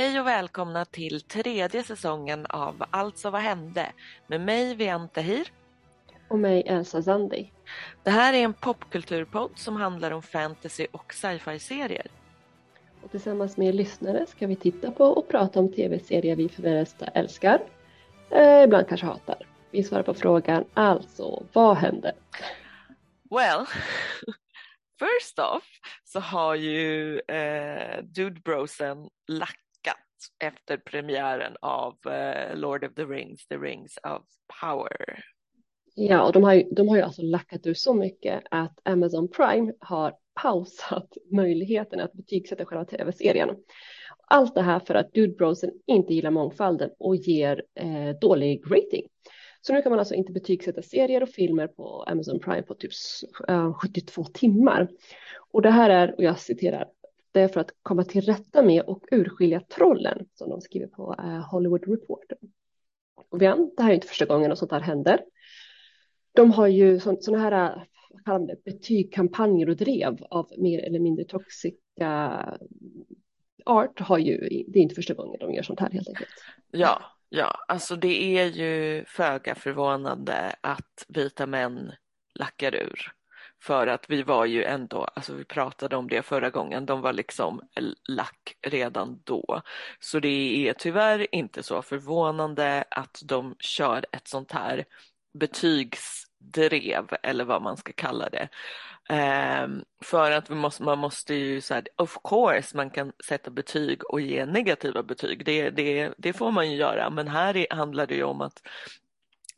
Hej och välkomna till tredje säsongen av Alltså vad hände med mig Vian Tahir. Och mig Elsa Zandi. Det här är en popkulturpodd som handlar om fantasy och sci-fi-serier. Och tillsammans med lyssnare ska vi titta på och prata om tv-serier vi för det mesta älskar, eh, ibland kanske hatar. Vi svarar på frågan alltså, vad hände? Well, first off så har ju eh, Dude Brosen lackat efter premiären av eh, Lord of the Rings, The Rings of Power. Ja, och de har ju, de har ju alltså lackat ur så mycket att Amazon Prime har pausat möjligheten att betygsätta själva tv-serien. Allt det här för att Dude Brosen inte gillar mångfalden och ger eh, dålig rating. Så nu kan man alltså inte betygsätta serier och filmer på Amazon Prime på typ eh, 72 timmar. Och det här är, och jag citerar, det är för att komma till rätta med och urskilja trollen som de skriver på eh, Hollywood Reporter. Och igen, det här är inte första gången något sånt här händer. De har ju sådana här eh, det, betygkampanjer och drev av mer eller mindre toxiska art har ju, det är inte första gången de gör sånt här helt enkelt. Ja, ja, alltså det är ju föga förvånande att vita män lackar ur. För att vi var ju ändå, alltså vi pratade om det förra gången, de var liksom lack redan då. Så det är tyvärr inte så förvånande att de kör ett sånt här betygsdrev eller vad man ska kalla det. Um, för att vi måste, man måste ju så här, of course man kan sätta betyg och ge negativa betyg. Det, det, det får man ju göra men här är, handlar det ju om att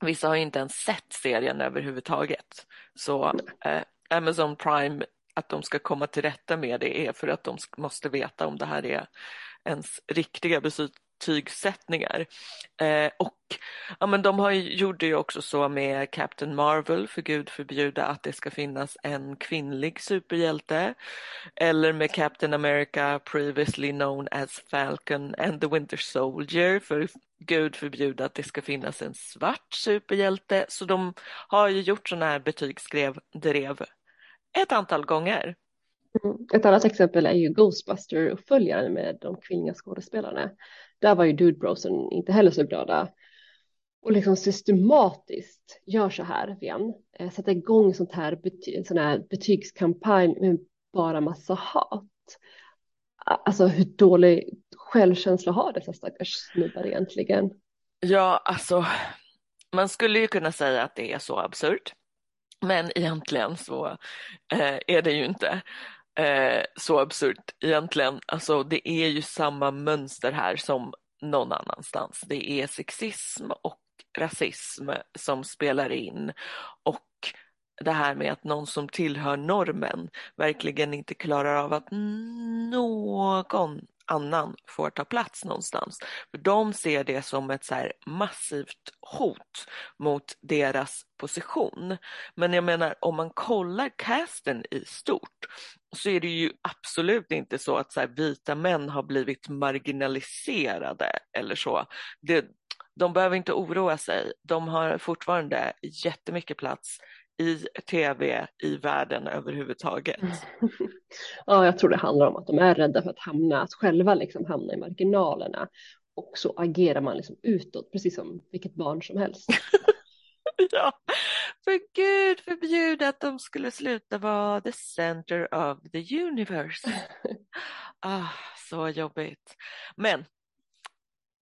vissa har inte ens sett serien överhuvudtaget. Så eh, Amazon Prime att de ska komma till rätta med det är för att de måste veta om det här är ens riktiga betygssättningar. Eh, och ja, men de har ju, gjorde ju också så med Captain Marvel, för gud förbjuda att det ska finnas en kvinnlig superhjälte. Eller med Captain America, previously known as Falcon and the Winter Soldier, för gud förbjuda att det ska finnas en svart superhjälte. Så de har ju gjort sådana här betygsdrev ett antal gånger. Mm. Ett annat exempel är ju Ghostbuster-uppföljaren med de kvinnliga skådespelarna. Där var ju Dude Brosen inte heller så glada och liksom systematiskt gör så här igen, eh, sätta igång sånt här, bety sån här betygskampanj med bara massa hat. Alltså hur dålig självkänsla har dessa stackars snubbar egentligen? Ja, alltså man skulle ju kunna säga att det är så absurt. Men egentligen så eh, är det ju inte eh, så absurt egentligen. Alltså det är ju samma mönster här som någon annanstans. Det är sexism och rasism som spelar in och det här med att någon som tillhör normen verkligen inte klarar av att någon annan får ta plats någonstans. För de ser det som ett så massivt hot mot deras position. Men jag menar om man kollar casten i stort så är det ju absolut inte så att så här, vita män har blivit marginaliserade eller så. Det, de behöver inte oroa sig. De har fortfarande jättemycket plats i tv i världen överhuvudtaget. ja, jag tror det handlar om att de är rädda för att hamna, att själva liksom hamna i marginalerna och så agerar man liksom utåt, precis som vilket barn som helst. ja, för gud förbjude att de skulle sluta vara the center of the universe. ah, så jobbigt. Men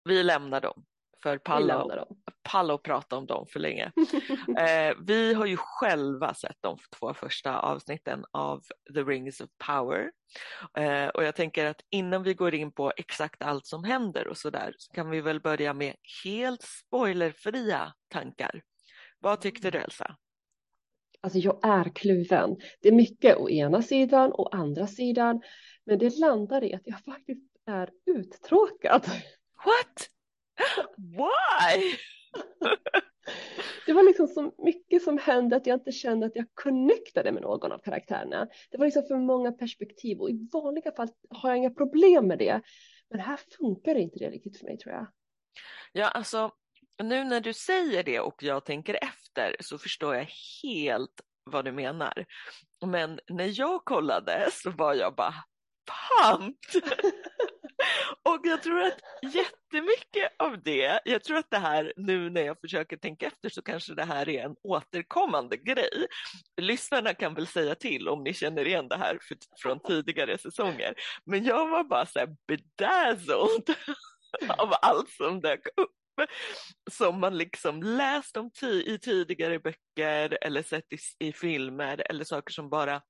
vi lämnar dem för Palla, Palla och prata om dem för länge. eh, vi har ju själva sett de två första avsnitten av The Rings of Power eh, och jag tänker att innan vi går in på exakt allt som händer och så där så kan vi väl börja med helt spoilerfria tankar. Vad tyckte du Elsa? Alltså jag är kluven. Det är mycket å ena sidan och andra sidan men det landar i att jag faktiskt är uttråkad. What? Why? det var liksom så mycket som hände att jag inte kände att jag connectade med någon av karaktärerna. Det var liksom för många perspektiv och i vanliga fall har jag inga problem med det. Men här funkar inte det riktigt för mig tror jag. Ja, alltså nu när du säger det och jag tänker efter så förstår jag helt vad du menar. Men när jag kollade så var jag bara pumped. Och jag tror att jättemycket av det, jag tror att det här nu när jag försöker tänka efter så kanske det här är en återkommande grej. Lyssnarna kan väl säga till om ni känner igen det här från tidigare säsonger. Men jag var bara så här bedazzled av allt som dök upp som man liksom läst om i tidigare böcker eller sett i, i filmer eller saker som bara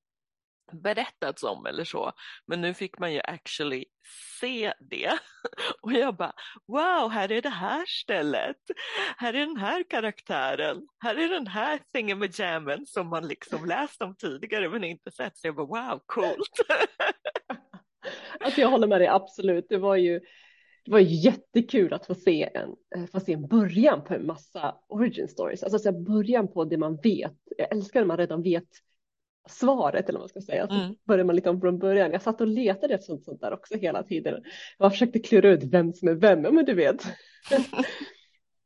berättats om eller så. Men nu fick man ju actually se det. Och jag bara, wow, här är det här stället. Här är den här karaktären. Här är den här thingamajammen som man liksom läst om tidigare men inte sett. Så jag bara, wow, coolt. alltså jag håller med dig absolut. Det var ju det var jättekul att få se en, eh, få se en början på en massa origin stories, alltså så början på det man vet. Jag älskar när man redan vet svaret eller vad man ska säga. Så mm. börjar man lite om från början. Jag satt och letade efter sånt, sånt där också hela tiden. Jag försökte klura ut vem som är vem, men du vet.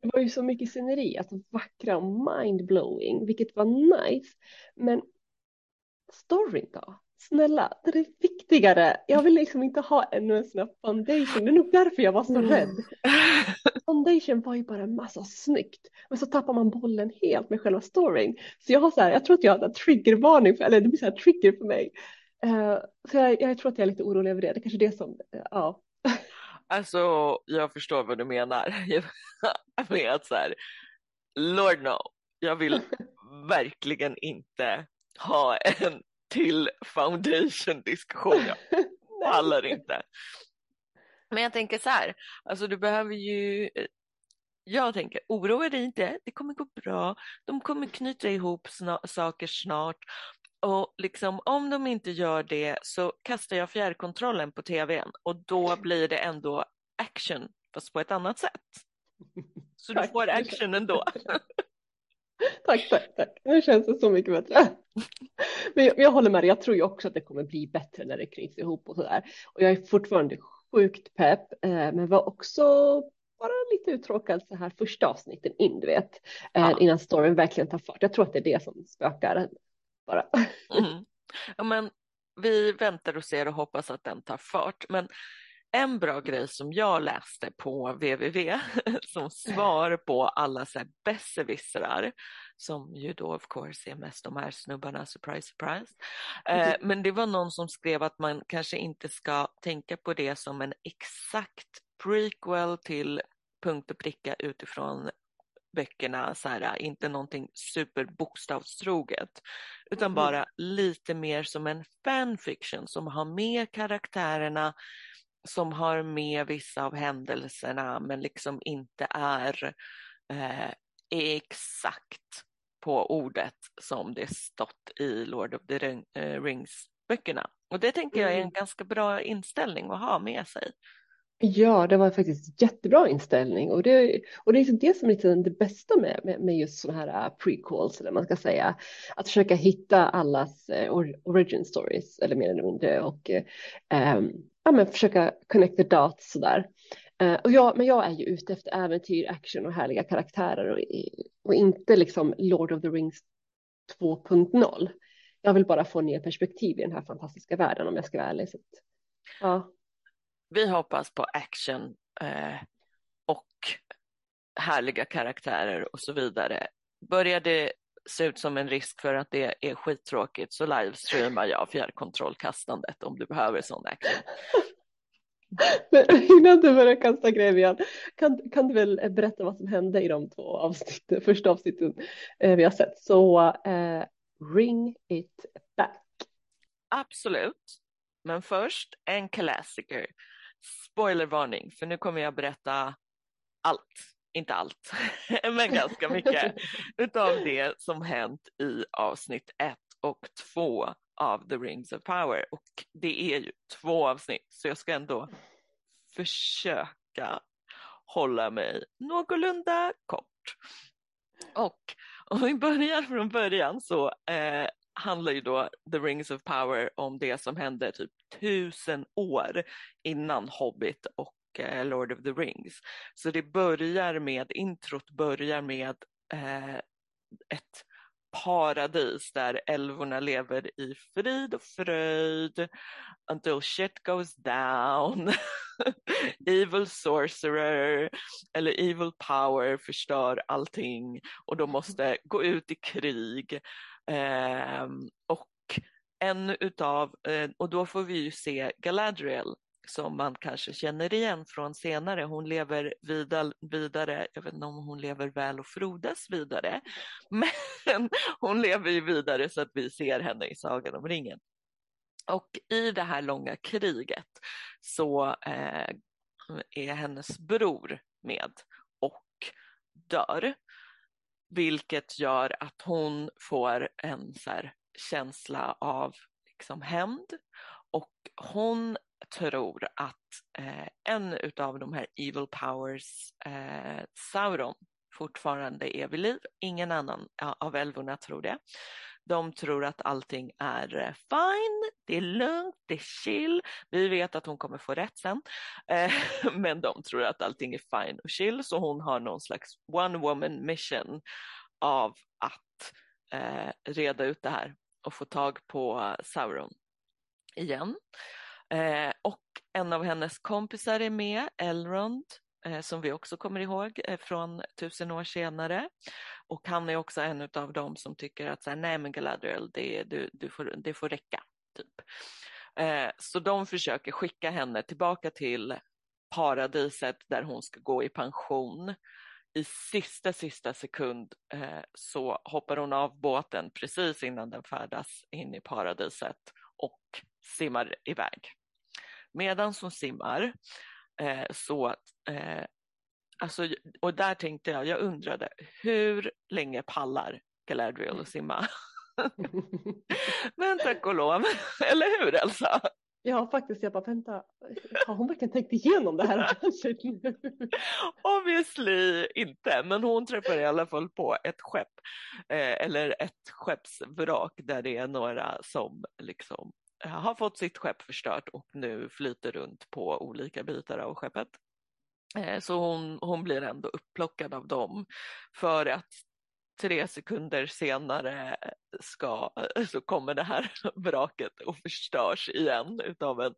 det var ju så mycket sceneri, alltså vackra och mindblowing, vilket var nice. Men storyn då? Snälla, det är viktigare. Jag vill liksom inte ha ännu en sån här foundation. Det är nog därför jag var så mm. rädd. Foundation var ju bara en massa snyggt. Men så tappar man bollen helt med själva storyn. Så jag har så här, jag tror att jag har en triggervarning, för, eller det blir så här trigger för mig. Uh, så jag, jag, tror att jag är lite orolig över det. Det är kanske är det som, uh, ja. Alltså, jag förstår vad du menar. med att så här, Lord no, jag vill verkligen inte ha en till foundation-diskussion. Jag pallar inte. Men jag tänker så här, alltså du behöver ju jag tänker, oroa dig inte, det kommer gå bra, de kommer knyta ihop sna saker snart och liksom, om de inte gör det så kastar jag fjärrkontrollen på tvn och då blir det ändå action, fast på ett annat sätt. Så du får action ändå. tack, tack, tack. Nu känns det så mycket bättre. Men jag, jag håller med dig, jag tror ju också att det kommer bli bättre när det knyts ihop och sådär. Och jag är fortfarande sjukt pepp, eh, men var också bara lite uttråkad så här första avsnitten in, du vet, eh, ja. innan storyn verkligen tar fart. Jag tror att det är det som spökar bara. Mm. Ja, men vi väntar och ser och hoppas att den tar fart. Men en bra grej som jag läste på www som svar på alla så här besserwissrar som ju då of course är mest de här snubbarna, surprise surprise. Eh, men det var någon som skrev att man kanske inte ska tänka på det som en exakt prequel till punkt och pricka utifrån böckerna, så här, inte någonting superbokstavstroget, utan mm. bara lite mer som en fanfiction som har med karaktärerna, som har med vissa av händelserna men liksom inte är eh, exakt på ordet som det stått i Lord of the eh, Rings-böckerna. Och det tänker jag är en mm. ganska bra inställning att ha med sig. Ja, det var faktiskt jättebra inställning och det, och det är liksom det som är liksom det bästa med, med, med just sådana här uh, prequels, eller man ska säga, att försöka hitta allas uh, origin stories, eller mer eller mindre, och um, ja, men försöka connect the dots sådär. Uh, och jag, men jag är ju ute efter äventyr, action och härliga karaktärer och, och inte liksom Lord of the Rings 2.0. Jag vill bara få ner perspektiv i den här fantastiska världen om jag ska vara ärlig. Så, ja vi hoppas på action eh, och härliga karaktärer och så vidare. Börjar det se ut som en risk för att det är skittråkigt så livestreamar jag fjärrkontrollkastandet om du behöver sån action. Men innan du börjar kasta grejer igen, kan, kan du väl berätta vad som hände i de två avsnitten, första avsnitten eh, vi har sett. Så eh, ring it back. Absolut, men först en klassiker spoilervarning, för nu kommer jag berätta allt, inte allt, men ganska mycket utav det som hänt i avsnitt ett och två av The Rings of Power. Och det är ju två avsnitt, så jag ska ändå försöka hålla mig någorlunda kort. Och om vi börjar från början så eh, handlar ju då The Rings of Power om det som hände typ tusen år innan Hobbit och eh, Lord of the Rings. Så det börjar med, introt börjar med eh, ett paradis där älvorna lever i frid och fröjd until shit goes down. evil sorcerer eller evil power förstör allting och de måste gå ut i krig. Eh, och en utav, eh, och då får vi ju se Galadriel som man kanske känner igen från senare. Hon lever vidare, jag vet inte om hon lever väl och frodas vidare, men hon lever ju vidare så att vi ser henne i Sagan om ringen. Och i det här långa kriget så eh, är hennes bror med och dör. Vilket gör att hon får en så känsla av liksom hämnd och hon tror att eh, en av de här evil powers, eh, Sauron, fortfarande är vid liv. Ingen annan av älvorna tror det. De tror att allting är eh, fine, det är lugnt, det är chill. Vi vet att hon kommer få rätt sen, eh, men de tror att allting är fine och chill, så hon har någon slags one woman mission av att eh, reda ut det här och få tag på eh, Sauron igen. Eh, och en av hennes kompisar är med, Elrond, eh, som vi också kommer ihåg eh, från tusen år senare. Och han är också en av dem som tycker att så här, nej men Galadriel, det, du, du får, det får räcka. Typ. Eh, så de försöker skicka henne tillbaka till paradiset där hon ska gå i pension. I sista, sista sekund eh, så hoppar hon av båten precis innan den färdas in i paradiset och simmar iväg. Medan hon simmar eh, så eh, Alltså, och där tänkte jag, jag undrade hur länge pallar Galadriel att simma? Men tack och lov, eller hur Elsa? Ja, faktiskt. Jag bara, vänta, har hon verkligen tänkt igenom det här Obviously inte, men hon träffar i alla fall på ett skepp, eh, eller ett skeppsvrak där det är några som liksom eh, har fått sitt skepp förstört och nu flyter runt på olika bitar av skeppet. Eh, så hon, hon blir ändå upplockad av dem för att tre sekunder senare ska, så kommer det här vraket och förstörs igen utav en,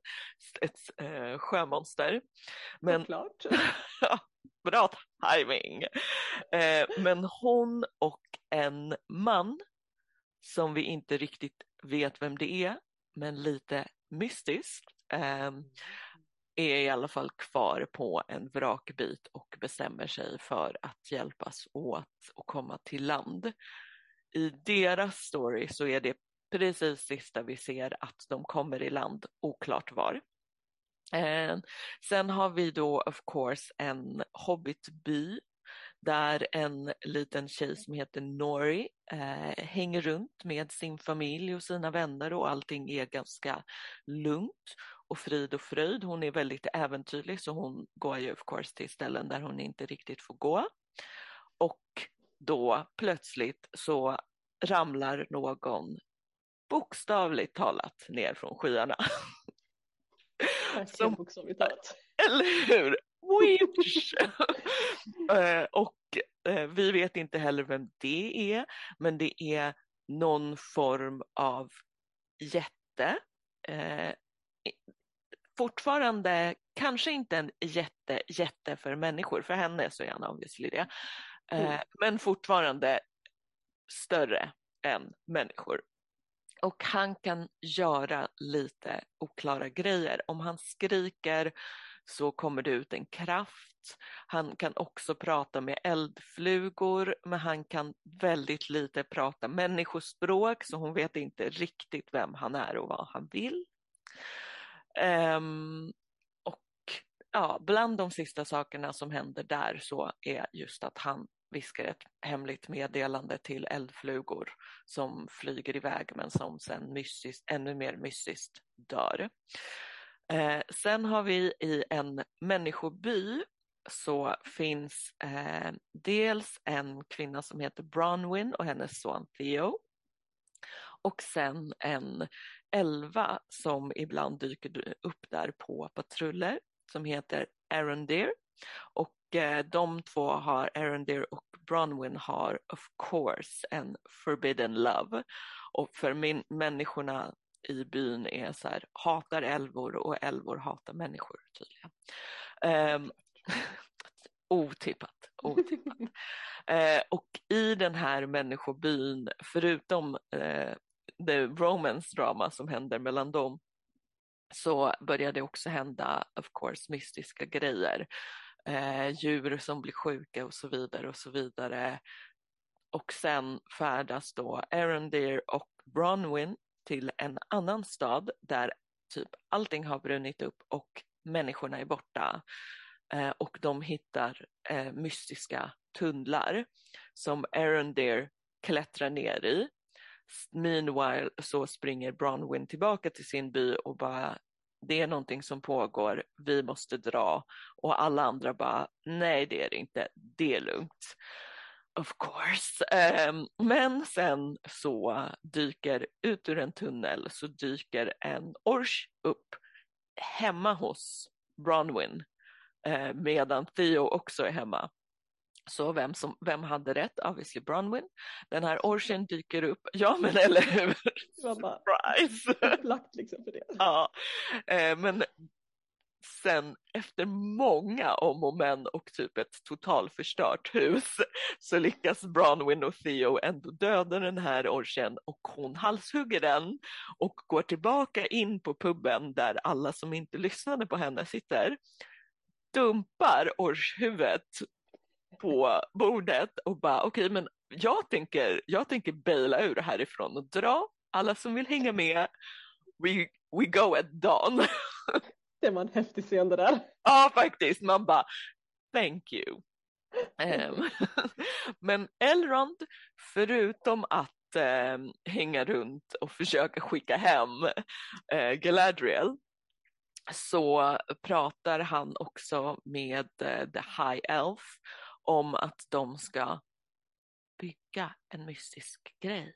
ett eh, sjömonster. Men, Såklart. bra timing. Eh, men hon och en man som vi inte riktigt vet vem det är, men lite mystiskt, eh, är i alla fall kvar på en vrakbit och bestämmer sig för att hjälpas åt och komma till land. I deras story så är det precis sista vi ser att de kommer i land, oklart var. Eh, sen har vi då of course en hobbitby där en liten tjej som heter Nori eh, hänger runt med sin familj och sina vänner och allting är ganska lugnt och frid och fröjd. Hon är väldigt äventyrlig så hon går ju of course till ställen där hon inte riktigt får gå. Och då plötsligt så ramlar någon bokstavligt talat ner från skyarna. Bokstavligt talat. Eller hur? Eh, och eh, vi vet inte heller vem det är, men det är någon form av jätte. Eh, fortfarande kanske inte en jätte, jätte för människor, för henne så är han obviously det, mm. men fortfarande större än människor. Och han kan göra lite oklara grejer. Om han skriker så kommer det ut en kraft. Han kan också prata med eldflugor, men han kan väldigt lite prata människospråk, så hon vet inte riktigt vem han är och vad han vill. Um, och ja, bland de sista sakerna som händer där så är just att han viskar ett hemligt meddelande till eldflugor som flyger iväg men som sen mystiskt, ännu mer mystiskt dör. Eh, sen har vi i en människoby så finns eh, dels en kvinna som heter Bronwyn och hennes son Theo. Och sen en elva som ibland dyker upp där på patruller som heter Arondir. Och eh, de två har, Arondir och Bronwyn har of course en forbidden love. Och för min, människorna i byn är så här, hatar älvor och älvor hatar människor tydligen. Um, otippat, otippat. uh, och i den här människobyn, förutom uh, the romance drama som händer mellan dem, så börjar det också hända, of course, mystiska grejer. Uh, djur som blir sjuka och så vidare och så vidare. Och sen färdas då Arondir och Bronwyn till en annan stad där typ allting har brunnit upp och människorna är borta. Eh, och de hittar eh, mystiska tunnlar som Arondir klättrar ner i. Meanwhile så springer Bronwyn tillbaka till sin by och bara det är någonting som pågår, vi måste dra och alla andra bara nej det är det inte, det är lugnt. Of course. Um, men sen så dyker ut ur en tunnel så dyker en ors upp hemma hos Bronwyn uh, medan Theo också är hemma. Så vem, som, vem hade rätt? Obviously Bronwyn. Den här orchen dyker upp. Ja men eller hur? Surprise! Upplagt liksom för det. Ja, uh, men sen efter många om och men och typ ett totalförstört hus så lyckas Bronwyn och Theo ändå döda den här orchen och hon halshugger den och går tillbaka in på puben där alla som inte lyssnade på henne sitter, dumpar orshuvudet på bordet och bara okej okay, men jag tänker, jag tänker baila ur härifrån och dra, alla som vill hänga med, we, we go at dawn. Det var en häftig scen det där. Ja, faktiskt. Man bara, thank you. um, men Elrond, förutom att um, hänga runt och försöka skicka hem uh, Galadriel, så pratar han också med uh, The High Elf om att de ska bygga en mystisk grej.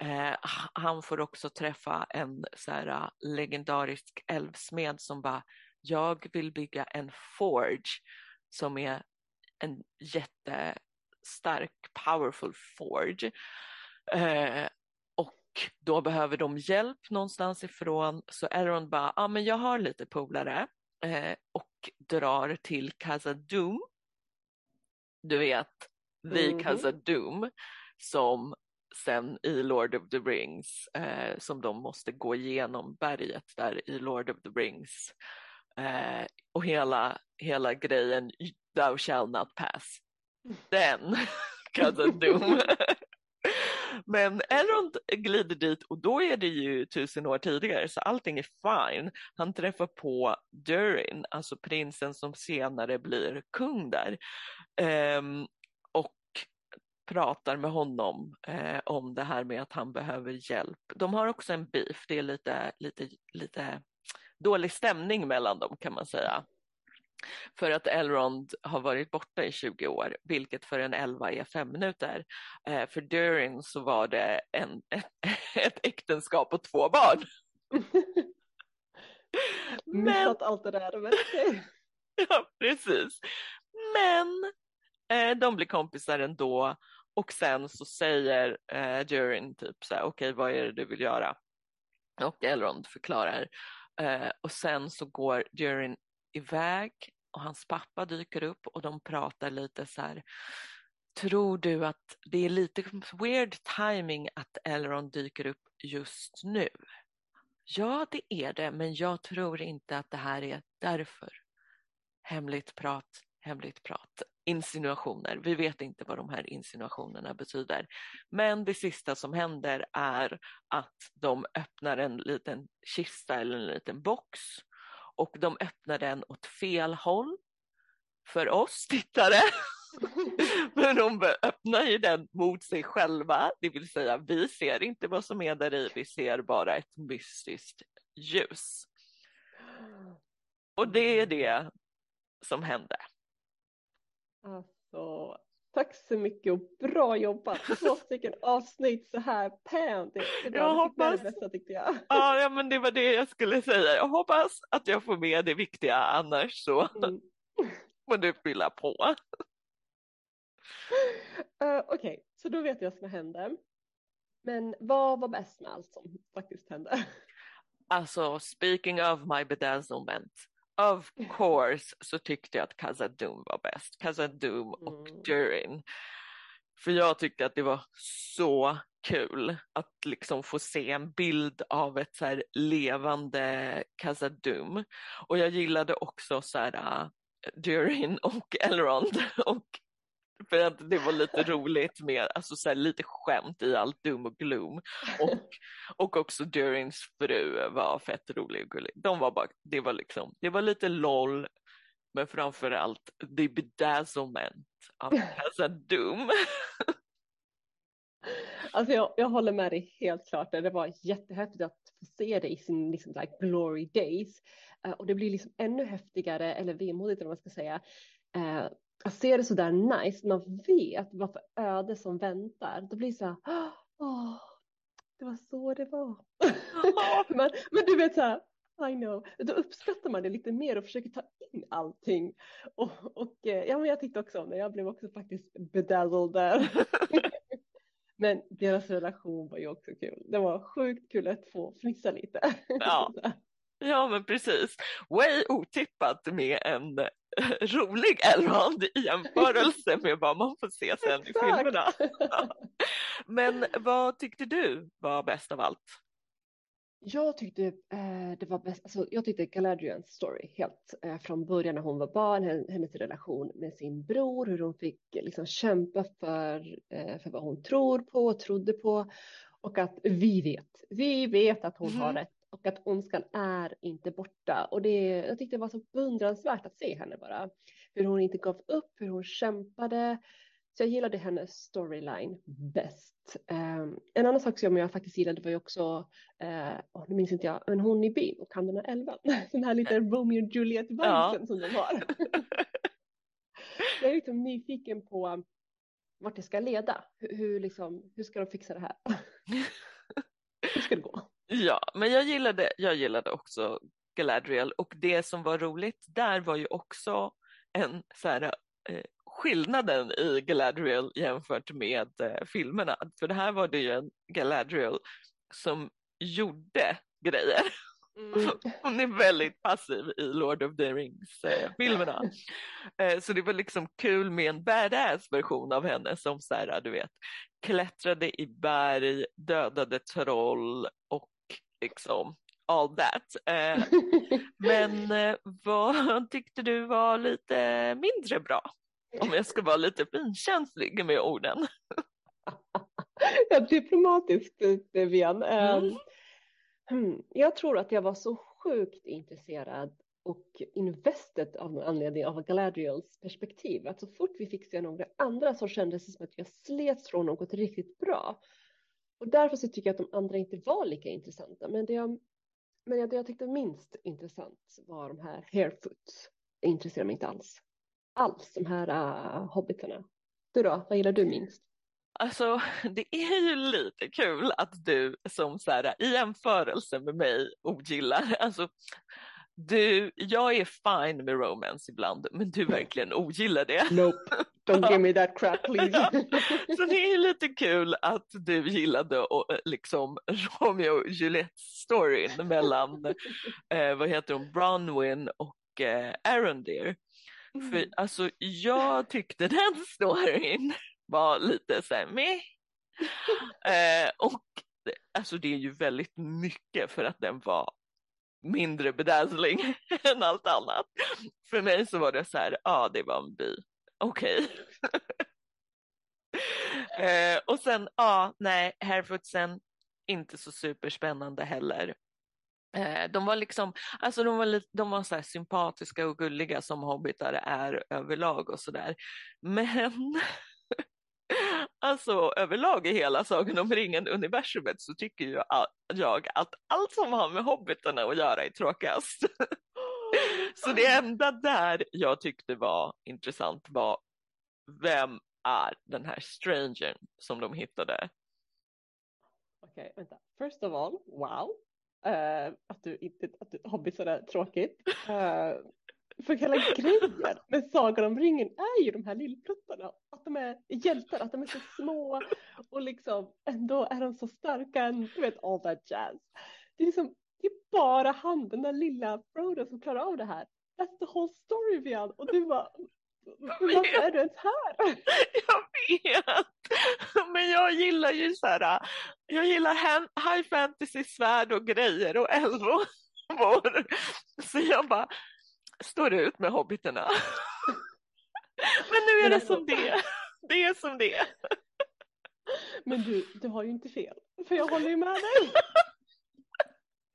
Eh, han får också träffa en så här, uh, legendarisk älvsmed som bara, jag vill bygga en forge som är en jättestark, powerful forge. Eh, och då behöver de hjälp någonstans ifrån, så Elrond bara, ja ah, men jag har lite polare eh, och drar till Khazad-dûm. Du vet, the mm -hmm. Khazad-dûm som sen i Lord of the Rings eh, som de måste gå igenom berget där i Lord of the Rings eh, och hela, hela grejen Thou shall not pass. Den cousin Doom. Men Elrond glider dit och då är det ju tusen år tidigare så allting är fine. Han träffar på Durin, alltså prinsen som senare blir kung där. Um, pratar med honom eh, om det här med att han behöver hjälp. De har också en beef, det är lite, lite, lite dålig stämning mellan dem kan man säga. För att Elrond har varit borta i 20 år, vilket för en 11 är fem minuter. Eh, för Durin så var det en, ett äktenskap och två barn. Missat allt det där. Men... ja, precis. Men eh, de blir kompisar ändå och sen så säger eh, Durin typ så här, okej okay, vad är det du vill göra? Och Elrond förklarar. Eh, och sen så går Durin iväg och hans pappa dyker upp och de pratar lite så här. Tror du att det är lite weird timing att Elrond dyker upp just nu? Ja, det är det, men jag tror inte att det här är därför. Hemligt prat, hemligt prat insinuationer. Vi vet inte vad de här insinuationerna betyder. Men det sista som händer är att de öppnar en liten kista eller en liten box och de öppnar den åt fel håll för oss tittare. Men de öppnar ju den mot sig själva, det vill säga vi ser inte vad som är där i, vi ser bara ett mystiskt ljus. Och det är det som hände. Alltså, tack så mycket och bra jobbat. Två stycken avsnitt så här det, jag hoppas... det bästa tyckte jag. Ja, ja, men det var det jag skulle säga. Jag hoppas att jag får med det viktiga annars så. Mm. får du fylla på. Uh, Okej, okay. så då vet jag vad som hände. Men vad var bäst med allt som faktiskt hände? Alltså, speaking of my bedazzlement. Of course så tyckte jag att Khazad-dûm var bäst. Khazad-dûm och mm. Durin. För jag tyckte att det var så kul att liksom få se en bild av ett så här levande Khazad-dûm. Och jag gillade också så här uh, Durin och Elrond och för att det var lite roligt med, alltså så här, lite skämt i allt dum och gloom. Och, och också Durins fru var fett rolig och gullig. De var bara, det var liksom, det var lite LOL, men framför allt the bedazzlement av Casa Doom. Alltså jag, jag håller med dig helt klart. Det var jättehäftigt att få se det i sin liksom, like, glory days. Uh, och det blir liksom ännu häftigare, eller vemodigt eller vad man ska säga, uh, att se det så där nice, man vet vad för öde som väntar, då blir det så här, åh, det var så det var. men, men du vet så här, I know, då uppskattar man det lite mer och försöker ta in allting. Och, och eh, ja, men jag tyckte också om det, jag blev också faktiskt bedazzled där. men deras relation var ju också kul, det var sjukt kul att få fnissa lite. Ja. Ja men precis. Way otippat med en rolig Elrond i jämförelse med vad man får se sen i filmerna. Men vad tyckte du var bäst av allt? Jag tyckte eh, det var bäst, alltså, jag tyckte Galadrians story helt eh, från början när hon var barn, hennes relation med sin bror, hur hon fick liksom kämpa för, eh, för vad hon tror på och trodde på och att vi vet, vi vet att hon mm. har rätt och att ondskan är inte borta. Och det, jag tyckte det var så beundransvärt att se henne bara. Hur hon inte gav upp, hur hon kämpade. Så jag gillade hennes storyline bäst. Um, en annan sak som jag faktiskt gillade var ju också, uh, oh, nu minns inte jag, men hon i byn och kan den här elvan. Den här lite Romeo och Juliet-viben ja. som de har. jag är liksom nyfiken på vart det ska leda. Hur, hur, liksom, hur ska de fixa det här? hur ska det gå? Ja, men jag gillade, jag gillade också Galadriel och det som var roligt där var ju också en så här, eh, skillnaden i Galadriel jämfört med eh, filmerna. För det här var det ju en Galadriel som gjorde grejer. Mm. Hon är väldigt passiv i Lord of the Rings-filmerna. Eh, eh, så det var liksom kul med en badass version av henne som så här, du vet, klättrade i berg, dödade troll och liksom all that. Eh, men eh, vad tyckte du var lite mindre bra? Om jag ska vara lite finkänslig med orden. ja, diplomatiskt Vivian. Mm. Um, jag tror att jag var så sjukt intresserad och invested av någon anledning av Galadriels perspektiv. Att så fort vi fick se några andra så kändes det som att jag slets från något riktigt bra. Och därför så tycker jag att de andra inte var lika intressanta. Men det jag, men det jag tyckte minst intressant var de här Harefoots. Det intresserar mig inte alls. Alls, de här uh, hobbitarna. Du då, vad gillar du minst? Alltså det är ju lite kul att du som så här, i jämförelse med mig ogillar, alltså du, jag är fine med romance ibland, men du verkligen ogillar det. Nope, don't give me that crap please. ja. Så det är lite kul att du gillade och, eh, liksom Romeo och Juliet-storyn mellan, eh, vad heter hon, Bronwyn och eh, Arondir. Mm. För alltså jag tyckte den storyn var lite så här meh. Eh, och alltså det är ju väldigt mycket för att den var mindre bedazzling än allt annat. För mig så var det så här, ja ah, det var en by, okej. Okay. eh, och sen, ja, ah, nej, Harefootsen, inte så superspännande heller. Eh, de var liksom, alltså de var, lite, de var så sympatiska och gulliga som hobbitar är överlag och sådär. Men Alltså överlag i hela Sagan om ringen-universumet så tycker ju jag att allt som har med hobbitarna att göra är tråkigast. så det enda där jag tyckte var intressant var vem är den här strangern som de hittade? Okej, okay, vänta. First of all, wow. Uh, att du inte, att du, hobbitar är tråkigt. Uh, för hela grejen med Sagan om ringen är ju de här lillpluttarna. Att de är hjältar, att de är så små och liksom ändå är de så starka. Du vet all that jazz. Det är, liksom, det är bara han, den där lilla Frodo som klarar av det här. That's the whole story Vian. Och du bara, varför är du ens här? Jag vet, men jag gillar ju så här, jag gillar high fantasy svärd och grejer och älvor. Så jag bara, står ut med hobbiterna. Men nu är det som det Det är som det. Men du, du har ju inte fel. För jag håller ju med dig.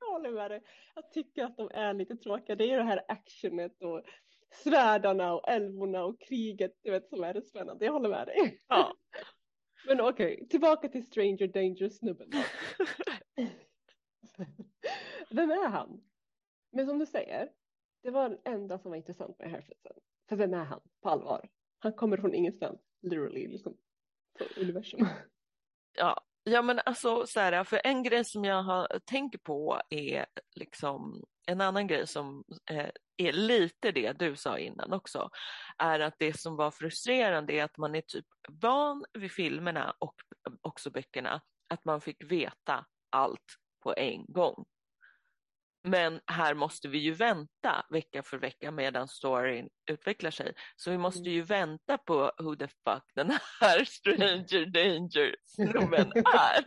Jag håller med dig. Jag tycker att de är lite tråkiga. Det är det här actionet och svärdarna och älvorna och kriget du vet, som är det spännande. Jag håller med dig. Ja. Men okej, okay, tillbaka till Stranger Danger-snubben. Vem är han? Men som du säger, det var det enda som var intressant med Herfordsen. För vem är han på allvar? Han kommer från ingenstans, literally, liksom, på universum. Ja, ja men alltså så här, för en grej som jag har, tänker på är liksom en annan grej som eh, är lite det du sa innan också, är att det som var frustrerande är att man är typ van vid filmerna och också böckerna, att man fick veta allt på en gång. Men här måste vi ju vänta vecka för vecka medan storyn utvecklar sig. Så vi måste mm. ju vänta på who the fuck den här stranger danger snubben är.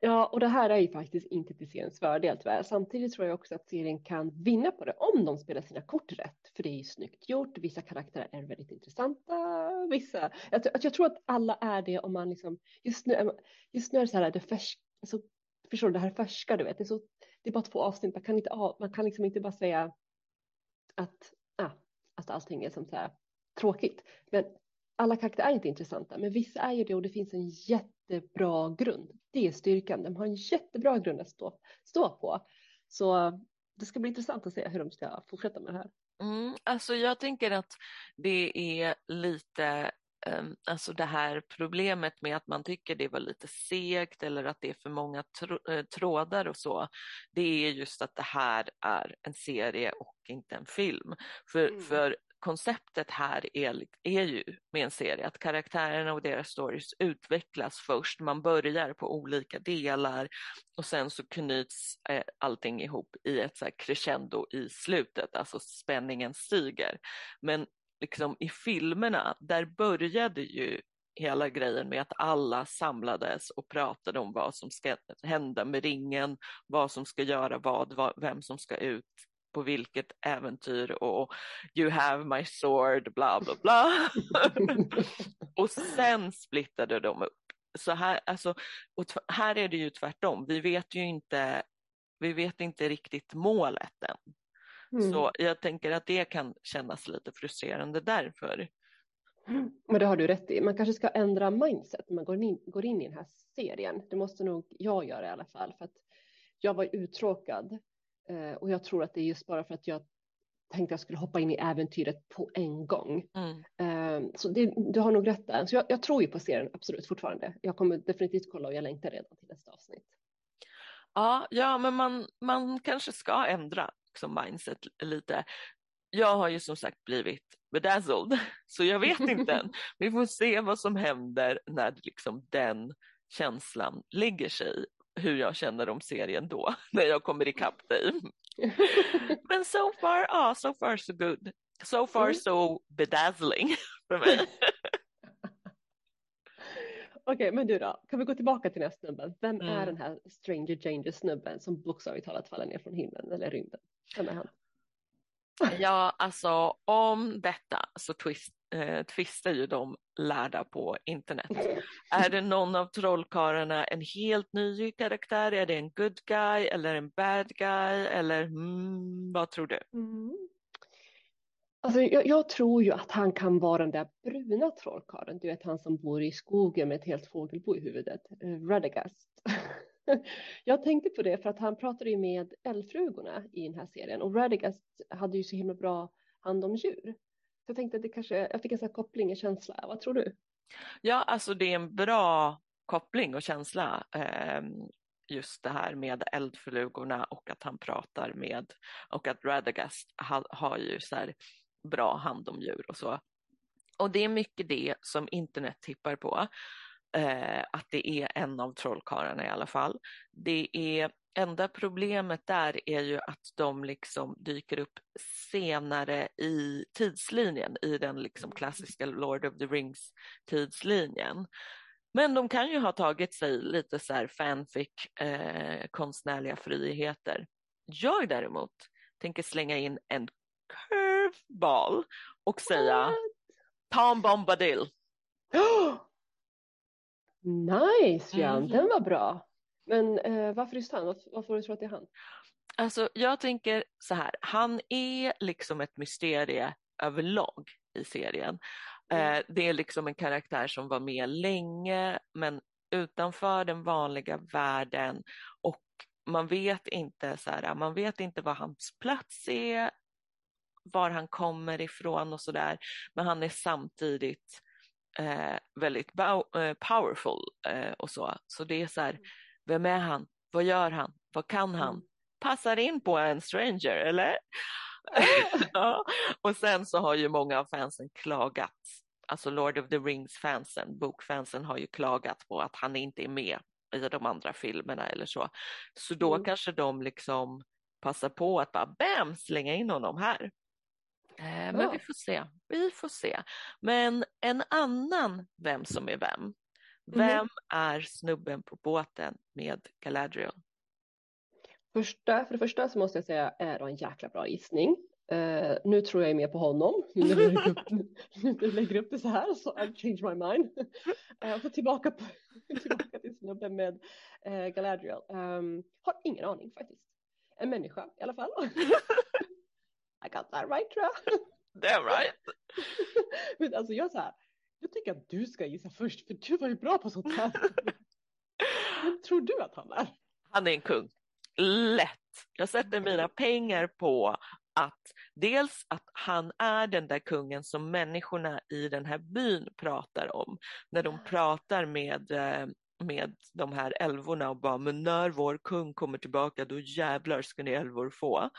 Ja, och det här är ju faktiskt inte till seriens fördel tyvärr. Samtidigt tror jag också att serien kan vinna på det om de spelar sina kort rätt. För det är ju snyggt gjort, vissa karaktärer är väldigt intressanta, vissa... Jag, jag tror att alla är det om man liksom... Just nu, just nu är det så här, det färsk, alltså, förstår du, det här färska, du vet, det är, så, det är bara två avsnitt, man kan, inte, man kan liksom inte bara säga att, ah, att allting är som så här tråkigt. Men alla karaktärer är inte intressanta, men vissa är ju det och det finns en jättebra grund. Det är styrkan, de har en jättebra grund att stå, stå på. Så det ska bli intressant att se hur de ska fortsätta med det här. Mm, alltså jag tänker att det är lite alltså det här problemet med att man tycker det var lite segt eller att det är för många eh, trådar och så, det är just att det här är en serie och inte en film. För, mm. för konceptet här är, är ju med en serie att karaktärerna och deras stories utvecklas först. Man börjar på olika delar och sen så knyts eh, allting ihop i ett så crescendo i slutet, alltså spänningen stiger. Men liksom i filmerna, där började ju hela grejen med att alla samlades och pratade om vad som ska hända med ringen, vad som ska göra vad, vem som ska ut på vilket äventyr och you have my sword, bla bla bla. och sen splittade de upp. Så här, alltså, och här är det ju tvärtom, vi vet ju inte, vi vet inte riktigt målet än. Mm. Så jag tänker att det kan kännas lite frustrerande därför. Men det har du rätt i. Man kanske ska ändra mindset när man går in, går in i den här serien. Det måste nog jag göra i alla fall. För att jag var uttråkad. Eh, och jag tror att det är just bara för att jag tänkte att jag skulle hoppa in i äventyret på en gång. Mm. Eh, så det, du har nog rätt där. Så jag, jag, tror ju på serien, absolut, fortfarande. Jag kommer definitivt kolla och jag längtar redan till nästa avsnitt. Ja, ja men man, man kanske ska ändra liksom mindset lite. Jag har ju som sagt blivit bedazzled, så jag vet inte än. Vi får se vad som händer när liksom den känslan lägger sig, hur jag känner om serien då, när jag kommer ikapp dig. Men so far, ja, so far so good. So far mm. so bedazzling för mig. Okej, men du då, kan vi gå tillbaka till den här snubben? Vem mm. är den här Stranger Danger snubben som bokstavligt talat faller ner från himlen eller rymden? Vem är han? Ja, alltså om detta så twist, eh, tvistar ju de lärda på internet. är det någon av trollkarlarna en helt ny karaktär? Är det en good guy eller en bad guy? Eller mm, vad tror du? Mm. Alltså, jag, jag, tror ju att han kan vara den där bruna trollkarlen, du vet han som bor i skogen med ett helt fågelbo i huvudet, eh, Radagast. jag tänkte på det för att han pratade ju med eldflugorna i den här serien och Radagast hade ju så himla bra hand om djur. Så jag tänkte att det kanske, jag fick en sån här koppling, och känsla. Vad tror du? Ja, alltså det är en bra koppling och känsla. Ehm, just det här med eldflugorna och att han pratar med och att Radagast har ju så här bra hand om djur och så. Och det är mycket det som internet tippar på. Eh, att det är en av trollkarlarna i alla fall. Det är enda problemet där är ju att de liksom dyker upp senare i tidslinjen, i den liksom klassiska Lord of the Rings tidslinjen. Men de kan ju ha tagit sig lite så här fanfic, eh, konstnärliga friheter. Jag däremot tänker slänga in en curveball och säga What? Tom Bombadil. nice Jan, mm den var bra. Men eh, varför just han? Varför, tror du att det är han? Alltså jag tänker så här, han är liksom ett mysterie överlag i serien. Mm. Eh, det är liksom en karaktär som var med länge men utanför den vanliga världen och man vet inte så här, man vet inte vad hans plats är, var han kommer ifrån och så där. Men han är samtidigt eh, väldigt eh, powerful eh, och så. Så det är så här, mm. vem är han? Vad gör han? Vad kan han? Mm. Passar in på en stranger eller? ja. Och sen så har ju många av fansen klagat, alltså Lord of the Rings-fansen, bokfansen har ju klagat på att han inte är med i de andra filmerna eller så. Så då mm. kanske de liksom passar på att bara bam slänga in honom här. Eh, men vi får se, vi får se. Men en annan vem som är vem. Mhm. Vem mm. är snubben på båten med Galadriel? Första, för det första så måste jag säga är det en jäkla bra gissning. Uh, nu tror jag mer på honom. Nu när du lägger upp, lägger upp det så här så I've changed my mind. Uh, får tillbaka, på, tillbaka till snubben med uh, Galadriel. Um, har ingen aning faktiskt. En människa i alla fall. I got that right tror jag. Damn right. Men alltså jag så här, jag tycker att du ska gissa först för du var ju bra på sånt här. Vem tror du att han är? Han är en kung lätt. Jag sätter mina pengar på att dels att han är den där kungen som människorna i den här byn pratar om. När de pratar med, eh, med de här älvorna och bara, men när vår kung kommer tillbaka då jävlar ska ni älvor få.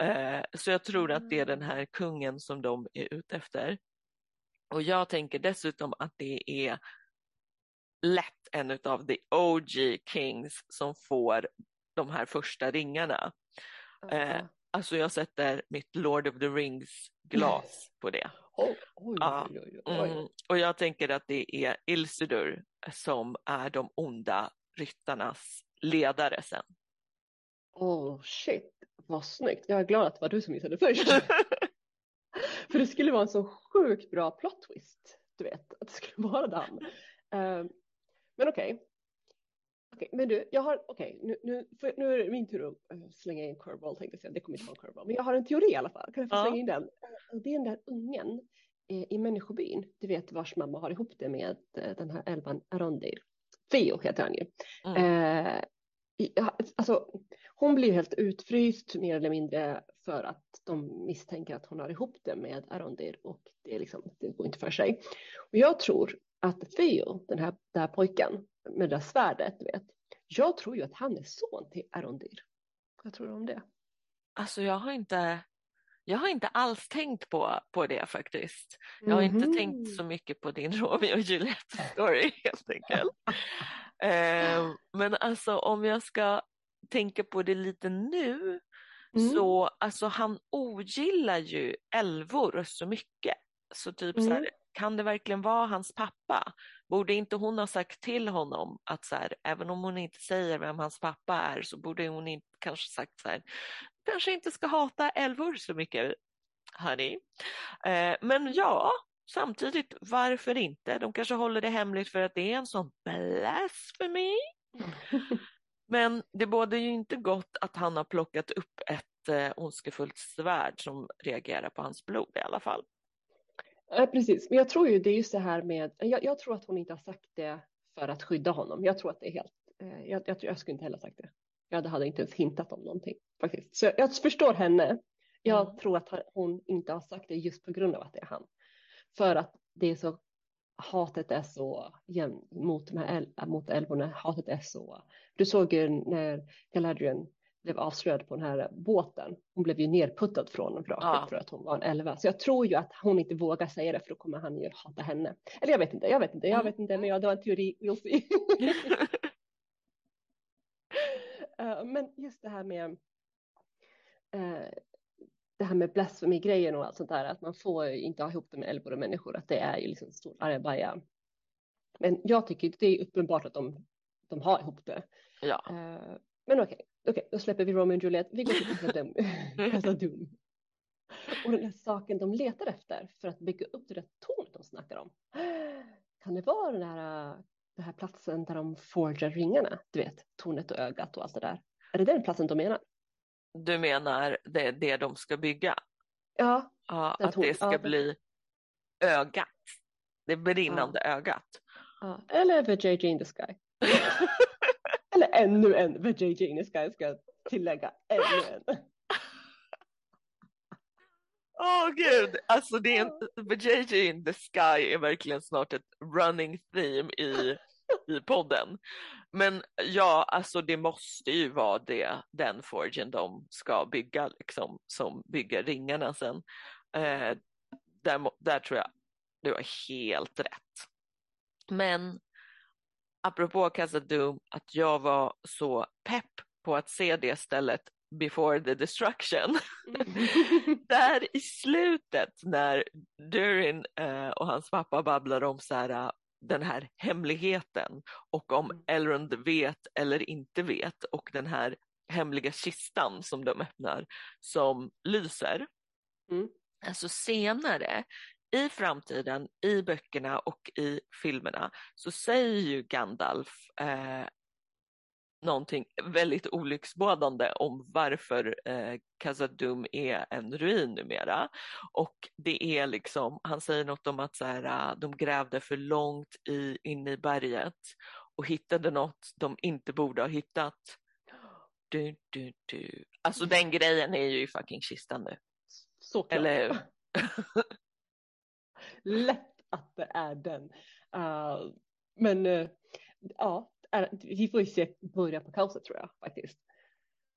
Eh, så jag tror att det är den här kungen som de är ute efter. Och jag tänker dessutom att det är lätt en av the OG Kings som får de här första ringarna. -huh. eh, alltså jag sätter mitt Lord of the Rings glas på det. Oj, oj, oj, mm, och jag tänker att det är Ilsidur som är de onda ryttarnas ledare sen. Oh shit, vad snyggt. Jag är glad att det var du som gissade först. För det skulle vara en så sjukt bra plot twist, du vet, att det skulle vara den. Uh, men okej, okay. Okej, men du, jag har, okej, nu, nu, nu är det min tur att eh, slänga in curveball tänkte jag säga, det kommer inte vara en curveball, men jag har en teori i alla fall, kan jag få ja. slänga in den? Eh, det är den där ungen eh, i människobyn, du vet vars mamma har ihop det med den här elvan Arondir. Fio heter han ju. Mm. Eh, alltså, hon blir helt utfryst mer eller mindre för att de misstänker att hon har ihop det med Arondir och det, är liksom, det går inte för sig. Och jag tror att Theo, den här, den här pojken med det där svärdet, vet, jag tror ju att han är son till Arondir. Vad tror du om det? Alltså jag har inte, jag har inte alls tänkt på, på det faktiskt. Jag har mm -hmm. inte mhm. tänkt så mycket på din Romeo och Juliet story helt enkelt. Eh, men alltså om jag ska tänka på det lite nu mm. så alltså han ogillar ju älvor så mycket. Så typ mm. så här, mm kan det verkligen vara hans pappa? Borde inte hon ha sagt till honom att så här, även om hon inte säger vem hans pappa är så borde hon inte kanske sagt så här, kanske inte ska hata älvor så mycket, hörni. Eh, men ja, samtidigt, varför inte? De kanske håller det hemligt för att det är en sån blasfemi. Men det bådar ju inte gott att han har plockat upp ett eh, ondskefullt svärd som reagerar på hans blod i alla fall. Ja, precis, men jag tror ju det är just det här med, jag, jag, tror att hon inte har sagt det för att skydda honom. Jag tror att det är helt, eh, jag, jag, jag skulle inte heller sagt det. Jag hade inte ens hintat om någonting faktiskt. Så jag förstår henne. Jag mm. tror att hon inte har sagt det just på grund av att det är han. För att det är så hatet är så mot, här, mot älvorna, hatet är så. Du såg ju när Galadriel blev avslöjad på den här båten. Hon blev ju nerputtad från vraket ja. för att hon var en elva. Så jag tror ju att hon inte vågar säga det för då kommer han ju hata henne. Eller jag vet inte, jag vet inte, jag mm. vet inte, men jag, det var en teori, we'll see. uh, men just det här med uh, det här med blasfemi-grejen och allt sånt där, att man får inte ha ihop det med och människor, att det är ju liksom stor argabaja. Men jag tycker det är uppenbart att de, de har ihop det. Ja. Uh, men okej, okay, okay, då släpper vi Romeo och Juliet. Vi går till Casa Doom. Och den där saken de letar efter för att bygga upp det där tornet de snackar om. Kan det vara den här, den här platsen där de forgar ringarna? Du vet, tornet och ögat och allt det där. Är det den platsen de menar? Du menar det, det de ska bygga? Ja. ja att det ska ja, bli ögat. Det brinnande ja. ögat. Eller The JJ in the Sky. Eller ännu en The JJ in the Sky ska jag tillägga. Ännu en. Åh oh, gud, alltså det är en, JJ in the Sky är verkligen snart ett running theme i, i podden. Men ja, alltså det måste ju vara det, den forgen de ska bygga, liksom, som bygger ringarna sen. Eh, där, där tror jag du har helt rätt. Men apropå Casa Doom, att jag var så pepp på att se det stället before the destruction. Mm. Där i slutet när Durin eh, och hans pappa babblar om så här, den här hemligheten och om mm. Elrond vet eller inte vet och den här hemliga kistan som de öppnar som lyser. Mm. Alltså senare i framtiden, i böckerna och i filmerna så säger ju Gandalf eh, någonting väldigt olycksbådande om varför eh, Khazad-dûm är en ruin numera. Och det är liksom, han säger något om att så här, eh, de grävde för långt i, in i berget och hittade något de inte borde ha hittat. Du, du, du. Alltså den grejen är ju i fucking kistan nu. Såklart. Eller Lätt att det är den. Uh, men uh, ja, vi får ju se börja på kaoset tror jag faktiskt.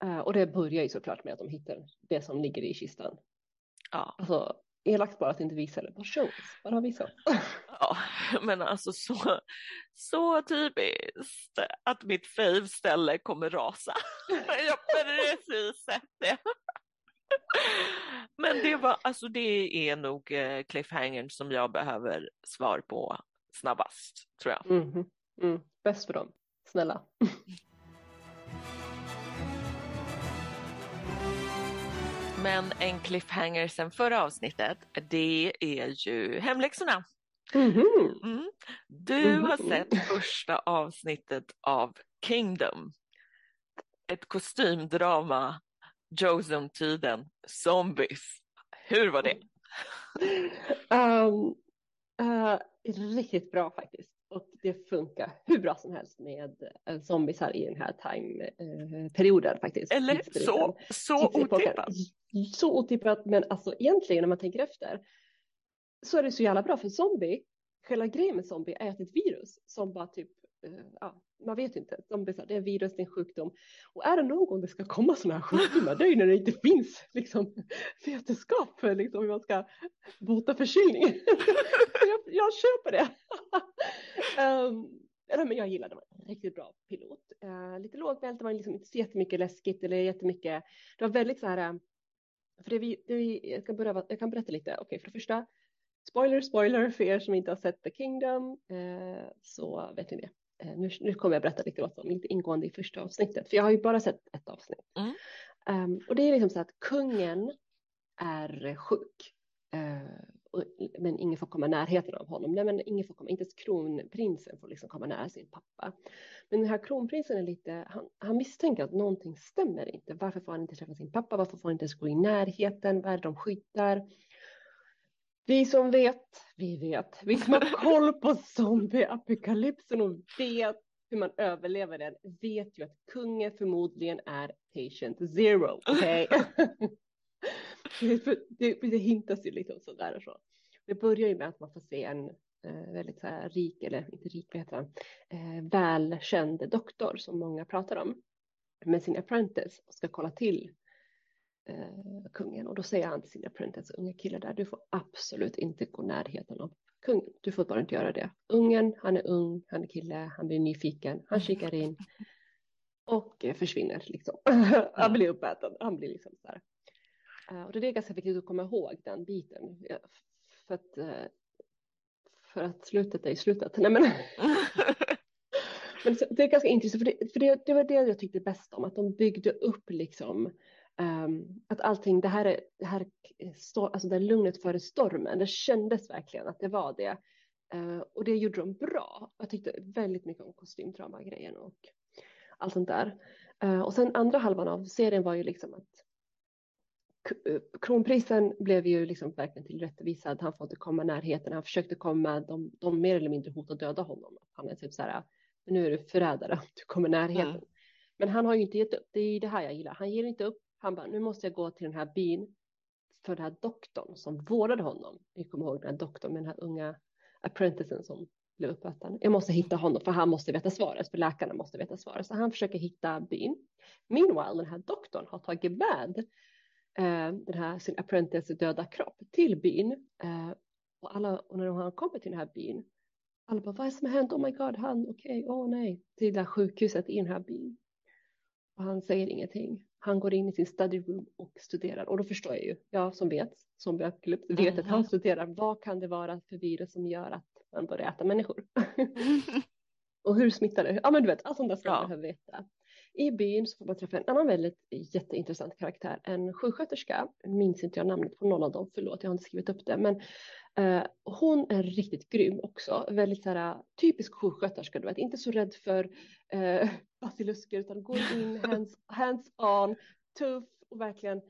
Uh, och det börjar ju såklart med att de hittar det som ligger i kistan. Ja. Alltså elakt bara att inte visa det, bara show bara visa. Ja, men alltså så, så typiskt att mitt fave-ställe kommer rasa. Jag har precis sett det. Men det var, alltså det är nog eh, cliffhangern som jag behöver svar på snabbast, tror jag. Mm, mm, bäst för dem snälla. Men en cliffhanger sen förra avsnittet, det är ju hemläxorna. Mm-hmm. Mm. Du har mm-hmm. sett första avsnittet av Kingdom. Ett kostymdrama, Joseon-tiden, zombies. Hur var det? Um, uh, riktigt bra faktiskt och det funkar hur bra som helst med eh, zombiesar i den här time-perioden eh, faktiskt. Eller så, så otippat. Så otippat, men alltså egentligen när man tänker efter så är det så jävla bra för zombie, själva grejen med zombie är att det är ett virus som bara typ, Eh, ja, man vet inte, zombiesar, det är virus, det är en sjukdom. Och är det någon gång det ska komma sådana här sjukdomar, det är ju när det inte finns liksom, vetenskap för liksom, hur man ska bota förkylning. jag, jag köper det. um, men jag gillade det, riktigt bra pilot. Uh, lite lågmält, det var liksom inte så jättemycket läskigt eller jättemycket, det var väldigt så här, eh, för det vi, det vi jag, kan börja, jag kan berätta lite, okej okay, för det första, spoiler, spoiler för er som inte har sett The Kingdom, uh, så vet ni det. Uh, nu, nu kommer jag berätta lite vad som inte ingående i första avsnittet, för jag har ju bara sett ett avsnitt. Mm. Um, och det är liksom så att kungen är sjuk. Uh, men ingen får komma i närheten av honom. Nej, men ingen får komma, inte ens kronprinsen får liksom komma nära sin pappa. Men den här kronprinsen är lite, han, han misstänker att någonting stämmer inte. Varför får han inte träffa sin pappa? Varför får han inte ens gå i närheten? Vad är det de skyddar? Vi som vet, vi vet. Vi som har koll på zombieapokalypsen och vet hur man överlever den vet ju att kungen förmodligen är patient zero. Okay? det, det, det hintas ju lite sådär och så. Det börjar ju med att man får se en eh, väldigt så här, rik, eller inte rik, vad heter han, eh, välkänd doktor som många pratar om med sin apprentice och ska kolla till eh, kungen och då säger han till sin apprentice, unga kille där, du får absolut inte gå närheten av kungen, du får bara inte göra det. Ungen, han är ung, han är kille, han blir nyfiken, han kikar in och eh, försvinner liksom. han blir uppäten, han blir liksom så här. Uh, och det är ganska viktigt att komma ihåg den biten. För att, uh, för att slutet är i slutet. Nej, men men det är ganska intressant, för, det, för det, det, var det jag tyckte bäst om, att de byggde upp liksom um, att allting, det här är, det här, alltså det lugnet före stormen, det kändes verkligen att det var det. Uh, och det gjorde de bra. Jag tyckte väldigt mycket om kostymdrama-grejen och allt sånt där. Uh, och sen andra halvan av serien var ju liksom att kronprinsen blev ju liksom verkligen tillrättavisad. Han får inte komma närheten. Han försökte komma, de, de mer eller mindre hotade döda honom. Han är typ så här, nu är du förrädare, du kommer närheten. Mm. Men han har ju inte gett upp, det är det här jag gillar. Han ger inte upp, han bara, nu måste jag gå till den här byn för den här doktorn som vårdade honom. Ni kommer ihåg den här doktorn med den här unga apprenticen som blev uppäten. Jag måste hitta honom för han måste veta svaret, för läkarna måste veta svaret. Så han försöker hitta byn. Meanwhile, den här doktorn har tagit med eh, den här sin apprentice döda kropp till byn. Eh, och, alla, och när han kommer till den här byn alla bara, vad är det som har hänt? Oh my god, han, okej, okay. åh oh, nej. Till det där sjukhuset i den här byn. Och han säger ingenting. Han går in i sin study room och studerar. Och då förstår jag ju, jag som vet, som vet mm -hmm. att han studerar, vad kan det vara för virus som gör att man börjar äta människor? och hur smittar det? Ja men du vet, allt sånt där ska man behöva veta. I byn så får man träffa en annan väldigt jätteintressant karaktär, en sjuksköterska, minns inte jag namnet på någon av dem, förlåt jag har inte skrivit upp det, men Uh, hon är riktigt grym också, väldigt så här, typisk sjuksköterska, du vet, inte så rädd för uh, basilusker utan går in hands, hands on, tuff och verkligen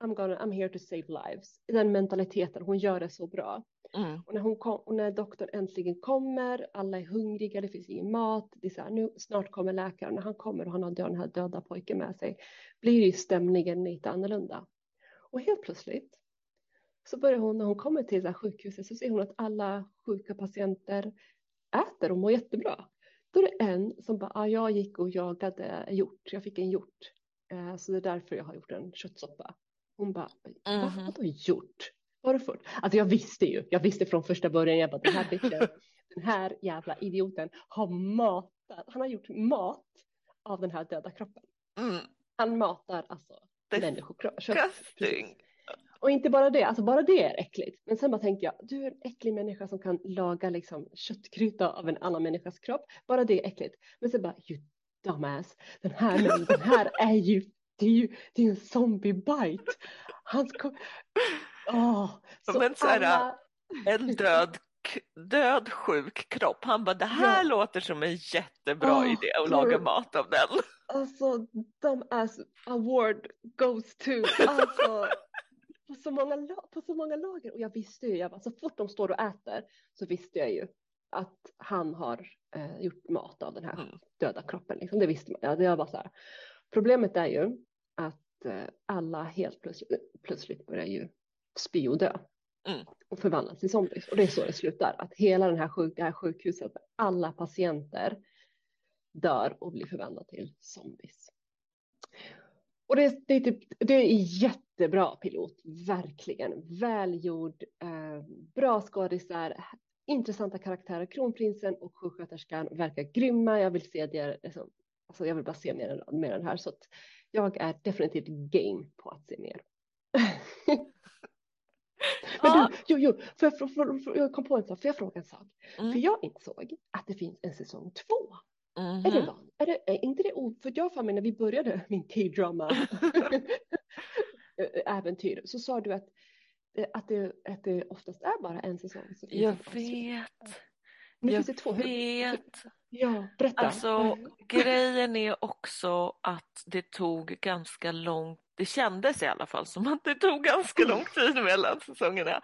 I'm, gonna, I'm here to save lives. Den mentaliteten, hon gör det så bra. Mm. Och, när hon kom, och när doktorn äntligen kommer, alla är hungriga, det finns ingen mat, det är så här, nu, snart kommer läkaren, när han kommer och han har den här döda pojken med sig, blir ju stämningen lite annorlunda. Och helt plötsligt så börjar hon, när hon kommer till här sjukhuset, så ser hon att alla sjuka patienter äter och mår jättebra. Då är det en som bara, ah, jag gick och jagade hjort, jag fick en hjort, eh, så det är därför jag har gjort en köttsoppa. Hon bara, mm -hmm. vadå gjort? Vad har du fått? Alltså jag visste ju, jag visste från första början, jag bara, den här bitchen, den här jävla idioten har matat, han har gjort mat av den här döda kroppen. Mm. Han matar alltså människokropp. Och inte bara det, alltså bara det är äckligt. Men sen bara tänkte jag, du är en äcklig människa som kan laga liksom köttkryta av en annan människas kropp. Bara det är äckligt. Men sen bara, you dumbass, den här, den här är ju, det är ju, det är en zombie bite. Han ska, åh. Så Men så här, alla... en död död sjuk kropp. Han bara, det här ja. låter som en jättebra oh, idé att laga mat av den. Alltså, dumbass award goes to, alltså på så många, på så många lager. Och jag visste ju, jag bara, så fort de står och äter så visste jag ju att han har eh, gjort mat av den här mm. döda kroppen. Liksom. Det visste man. Ja, det var så här. Problemet är ju att eh, alla helt plötsligt, plötsligt börjar ju spy och dö. Mm. och förvandlas till zombies. Och det är så det slutar. Att hela den här sjuk, det här sjukhuset, alla patienter dör och blir förvandlade till zombies. Och det, det, är, typ, det är jättebra pilot, verkligen. Välgjord, eh, bra skådisar, intressanta karaktärer. Kronprinsen och sjuksköterskan verkar grymma. Jag vill se det, liksom, alltså jag vill bara se mer, mer än det här. Så att jag är definitivt game på att se mer. Men du, jo, jo, för jag, för, för, för, jag kom på en sak, för jag fråga en sak? Mm. För jag insåg att det finns en säsong två. Mm -hmm. Är det van? Är, det, är inte det För jag för mig när vi började min K-drama äventyr så sa du att, att, det, att det oftast är bara en säsong. jag vet. Nu jag finns det två. vet. Ja, berätta. Alltså grejen är också att det tog ganska lång det kändes i alla fall som att det tog ganska lång tid mellan säsongerna.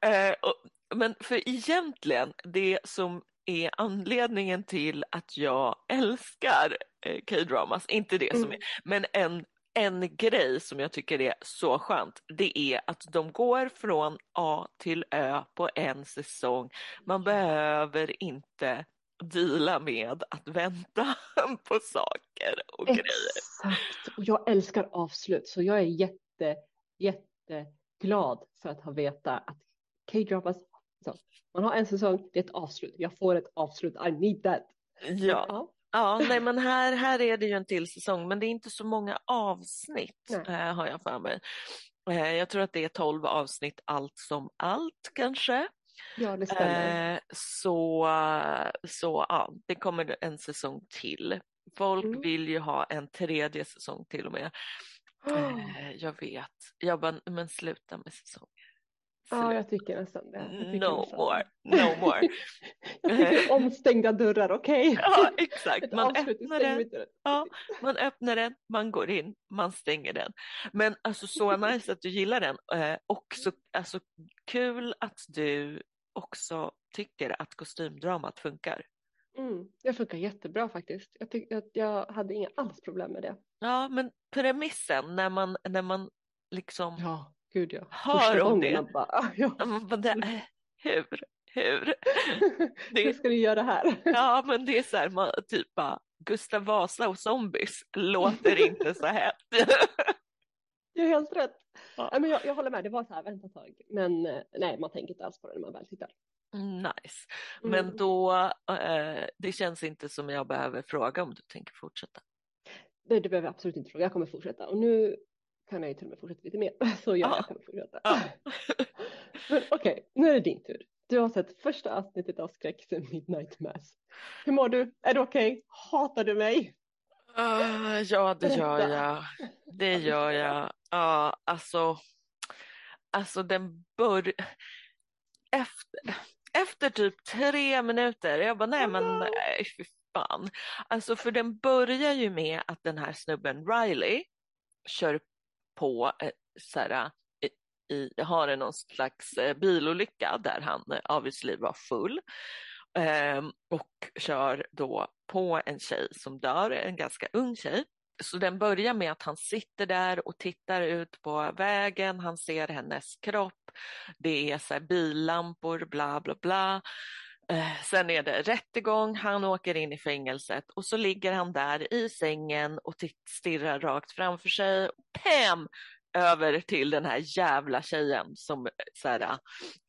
Eh, och, men för egentligen det som är anledningen till att jag älskar eh, K-dramas, inte det som mm. är, men en en grej som jag tycker är så skönt, det är att de går från A till Ö på en säsong. Man behöver inte deala med att vänta på saker och Exakt. grejer. Exakt, och jag älskar avslut så jag är jätte, jätteglad för att ha veta att K-dramas, man har en säsong, det är ett avslut, jag får ett avslut, I need that. Ja. ja. Ja, nej men här, här är det ju en till säsong men det är inte så många avsnitt eh, har jag för mig. Eh, jag tror att det är tolv avsnitt allt som allt kanske. Ja, det stämmer. Eh, så, så ja, det kommer en säsong till. Folk mm. vill ju ha en tredje säsong till och med. Oh. jag vet. Jag bara, men sluta med säsonger. Ja, jag tycker nästan det. Tycker no nästan. more, no more. omstängda dörrar, okej? Okay? Ja, exakt. Man öppnar, den, ja, man öppnar den, man går in, man stänger den. Men alltså så nice att du gillar den eh, och så alltså, kul att du också tycker att kostymdramat funkar. Mm, det funkar jättebra faktiskt. Jag, tyck, jag, jag hade inga alls problem med det. Ja, men premissen när man, när man liksom ja, gud ja. hör om det. Bara, ja. det hur, hur? Det, hur ska du göra här? Ja, men det är så här, man, typ bara, Gustav Vasa och zombies låter inte så här. Du har helt rätt. Ja. men jag, jag håller med, det var så här, vänta ett tag. Men eh, nej, man tänker inte alls på det när man väl tittar. Nice. Men mm. då, eh, det känns inte som jag behöver fråga om du tänker fortsätta. Nej, du behöver absolut inte fråga, jag kommer fortsätta. Och nu kan jag ju till och med fortsätta lite mer, så ja, jag kommer fortsätta. Men okej, okay, nu är det din tur. Du har sett första avsnittet av skräckfilm Midnight Mass. Hur mår du? Är du okej? Okay? Hatar du mig? Uh, ja, det gör jag. Det gör jag. Ja, uh, alltså, alltså den bör... Efter, efter typ tre minuter, jag bara nej men nej fy fan. Alltså för den börjar ju med att den här snubben Riley kör på eh, så här, eh, i, har det någon slags eh, bilolycka där han obviously var full eh, och kör då på en tjej som dör, en ganska ung tjej. Så den börjar med att han sitter där och tittar ut på vägen, han ser hennes kropp, det är så här billampor, bla bla bla. Eh, sen är det rättegång, han åker in i fängelset och så ligger han där i sängen och stirrar rakt framför sig. Pam! Över till den här jävla tjejen som så här,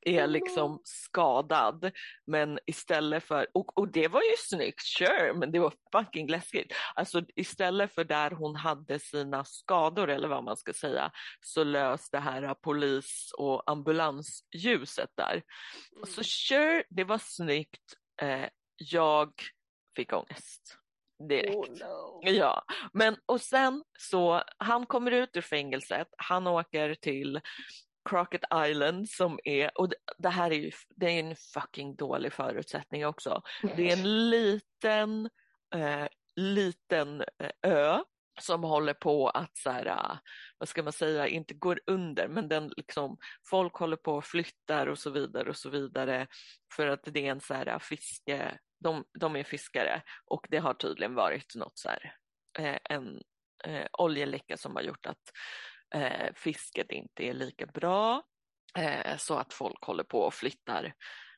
är liksom skadad. Men istället för, och, och det var ju snyggt, sure, men det var fucking läskigt. Alltså istället för där hon hade sina skador eller vad man ska säga så lös det här polis och ambulansljuset där. Mm. Så sure, det var snyggt. Eh, jag fick ångest direkt. Oh no. Ja, men och sen så han kommer ut ur fängelset, han åker till Crockett Island som är, och det här är ju, det är en fucking dålig förutsättning också. Det är en liten, eh, liten eh, ö som håller på att så här, äh, vad ska man säga, inte går under, men den liksom, folk håller på och flyttar och så vidare och så vidare för att det är en så här äh, fiske, de, de är fiskare och det har tydligen varit något så här, eh, en eh, oljeläcka som har gjort att eh, fisket inte är lika bra eh, så att folk håller på och flyttar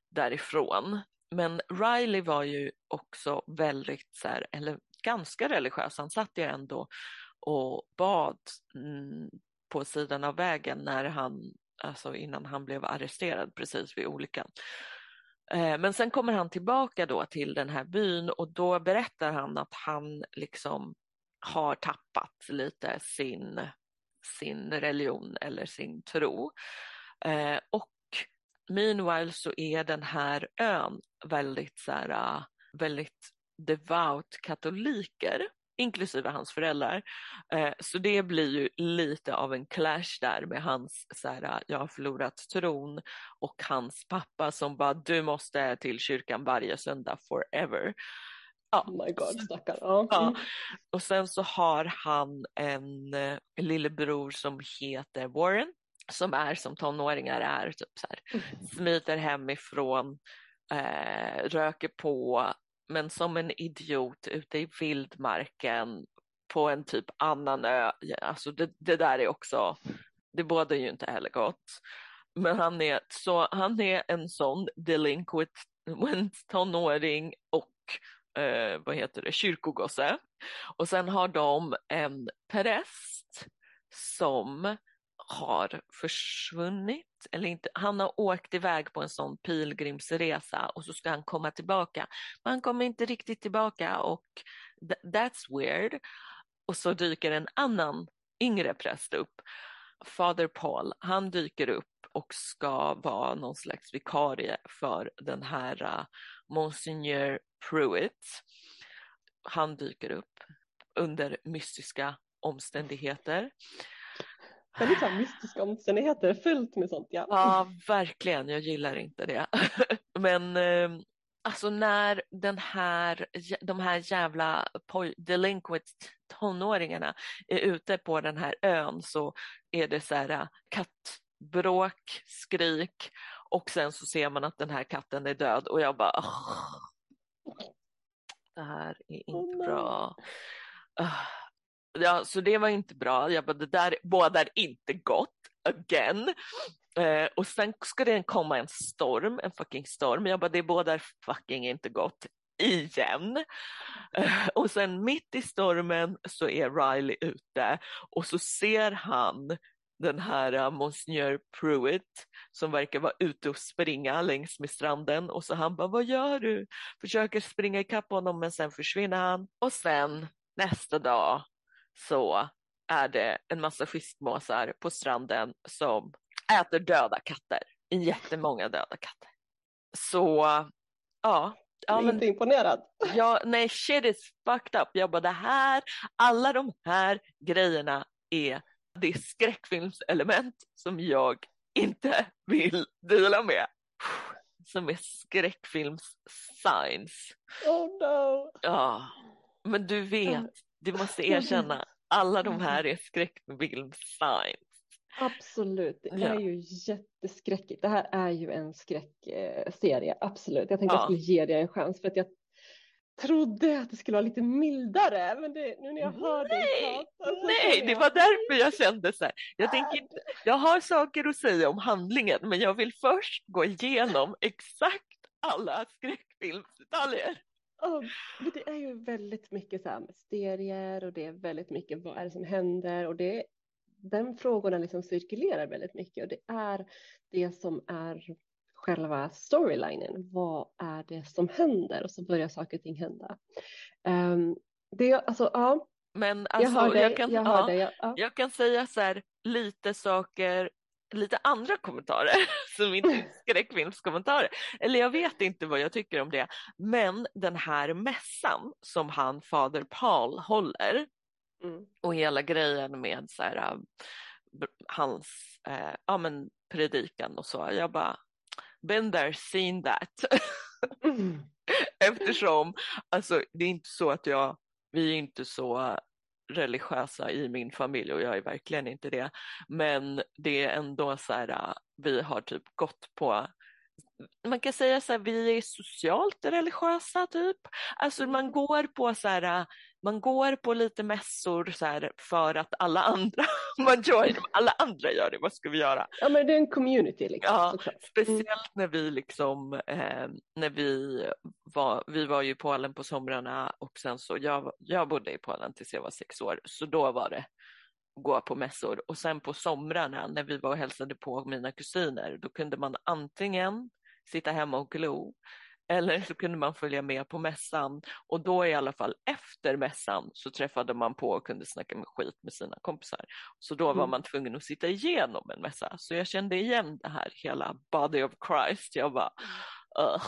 därifrån. Men Riley var ju också väldigt så här, eller ganska religiös. Han satt ju ändå och bad mm, på sidan av vägen när han, alltså innan han blev arresterad precis vid olyckan. Eh, men sen kommer han tillbaka då till den här byn och då berättar han att han liksom har tappat lite sin, sin religion eller sin tro. Eh, och meanwhile så är den här ön väldigt så här, eh, väldigt devout katoliker, inklusive hans föräldrar. Eh, så det blir ju lite av en clash där med hans, så här, jag har förlorat tron och hans pappa som bara, du måste till kyrkan varje söndag forever. Ja. Oh my god, stackarn. Ja. ja. Mm. Och sen så har han en, en eh, lillebror som heter Warren som är som tonåringar är, typ så här, mm. smiter hemifrån, eh, röker på, men som en idiot ute i vildmarken på en typ annan ö. Alltså det, det där är också, det bådar ju inte heller gott. Men han är, så han är en sån delinquent tonåring och eh, vad heter det, kyrkogosse. Och sen har de en präst som har försvunnit eller inte. Han har åkt iväg på en sån pilgrimsresa och så ska han komma tillbaka. Men han kommer inte riktigt tillbaka och that's weird. Och så dyker en annan yngre präst upp. Father Paul, han dyker upp och ska vara någon slags vikarie för den här äh, uh, Monsignor Pruitt. Han dyker upp under mystiska omständigheter. Väldigt så mystiska omständigheter, fullt med sånt ja. Ja, verkligen, jag gillar inte det. Men eh, alltså när den här, de här jävla delinquent tonåringarna är ute på den här ön så är det så här äh, kattbråk, skrik och sen så ser man att den här katten är död och jag bara det här är inte oh, bra. Uh, ja, så det var inte bra. Jag bara, det där bådar inte gott. Again. Eh, och sen ska det komma en storm, en fucking storm. Jag bara, det bådar fucking inte gott igen. Eh, och sen mitt i stormen så är Riley ute och så ser han den här eh, uh, Monsignor Pruitt som verkar vara ute och springa längs med stranden och så han bara, vad gör du? Försöker springa ikapp honom men sen försvinner han och sen nästa dag så är det en massa fiskmåsar på stranden som äter döda katter, jättemånga döda katter. Så ja. ja men, inte imponerad. Ja, nej, shit is fucked up. Jag bara det här, alla de här grejerna är det skräckfilmselement som jag inte vill dela med. Som är skräckfilms science. Oh no. Ja, men du vet, du måste erkänna, alla de här är skräckfilms science. Absolut, det är ju jätteskräckigt. Det här är ju en skräckserie, absolut. Jag tänkte ja. jag skulle ge det en chans för att jag trodde att det skulle vara lite mildare, men det, nu när jag hör nej, dig prata. Nej, det var därför jag kände så här. Jag, tänker inte, jag har saker att säga om handlingen, men jag vill först gå igenom exakt alla skräckfilmsdetaljer. Oh, det är ju väldigt mycket så här mysterier och det är väldigt mycket vad är det som händer och det den frågorna liksom cirkulerar väldigt mycket och det är det som är själva storylinen. Vad är det som händer? Och så börjar saker och ting hända. Um, det, alltså, ja. Men alltså, jag, jag, kan, jag, ja, jag, ja. jag kan säga så här, lite saker lite andra kommentarer som inte är skräckfilmskommentarer. Eller jag vet inte vad jag tycker om det. Men den här mässan som han, fader Paul, håller mm. och hela grejen med så här, äh, hans eh, ja, men predikan och så. Jag bara, been there, seen that. Mm. Eftersom, alltså det är inte så att jag, vi är inte så religiösa i min familj och jag är verkligen inte det. Men det är ändå så här, äh, vi har typ gått på man kan säga så här, vi är socialt religiösa typ. Alltså man går på så här, äh, man går på lite mässor så här för att alla andra, man gör, alla andra gör det, vad ska vi göra? Ja men det är en community liksom. Ja, såklart. speciellt mm. när vi liksom, eh, när vi var, vi var ju i Polen på somrarna och sen så, jag, jag bodde i Polen tills jag var sex år, så då var det gå på mässor och sen på somrarna när vi var och hälsade på mina kusiner, då kunde man antingen sitta hemma och glo eller så kunde man följa med på mässan och då i alla fall efter mässan så träffade man på och kunde snacka med skit med sina kompisar. Så då var mm. man tvungen att sitta igenom en mässa. Så jag kände igen det här hela body of Christ. Jag bara,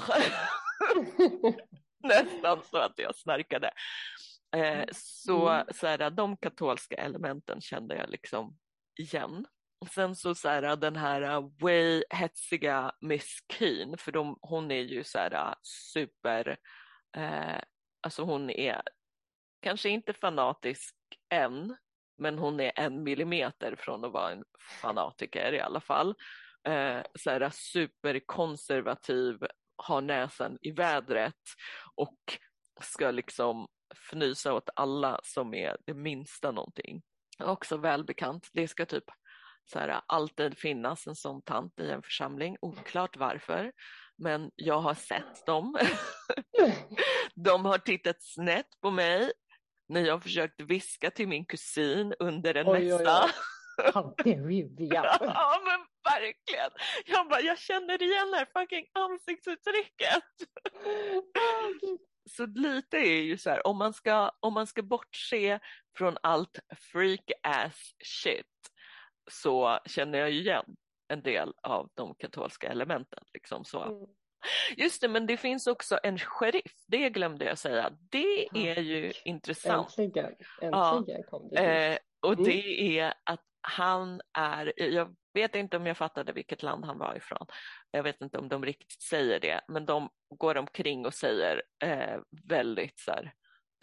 nästan så att jag snarkade. Eh, så, mm. så här, de katolska elementen kände jag liksom igen. Sen så, så här, den här äh, way hetsiga Miss Keen, för de, hon är ju så här äh, super, eh, alltså hon är kanske inte fanatisk än, men hon är en millimeter från att vara en fanatiker i alla fall. Eh, så här, äh, superkonservativ, har näsan i vädret och ska liksom fnysa åt alla som är det minsta någonting. Också välbekant. Det ska typ så här, alltid finnas en sån tant i en församling, oklart varför. Men jag har sett dem. De har tittat snett på mig när jag försökt viska till min kusin under en Oj, oj, oj. mässa. How dare you, Vivian? Ja men verkligen. Jag bara, jag känner igen det här fucking ansiktsuttrycket. Så lite är ju så här, om man ska, om man ska bortse från allt freak ass shit så känner jag ju igen en del av de katolska elementen. Liksom så. Mm. Just det, men det finns också en sheriff, det glömde jag säga. Det Ja. är ju intressant. Äntligen, Ja. äntligen kom det. Eh, och Mm. det är att han är, jag vet inte om jag fattade vilket land han var ifrån. Jag vet inte om de riktigt säger det, men de går omkring och säger eh, väldigt så här,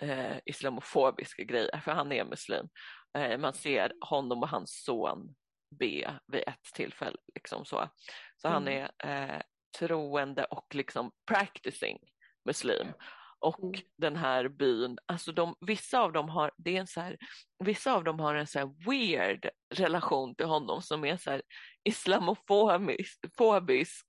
eh, islamofobiska grejer, för han är muslim. Eh, man ser honom och hans son be vid ett tillfälle. Liksom så så han Mm. är eh, troende och liksom practicing muslim. Och Mm. den här byn, alltså de, vissa av dem har, det är en så här, vissa av dem har en så här weird relation till honom som är så här islamofobisk, fobisk,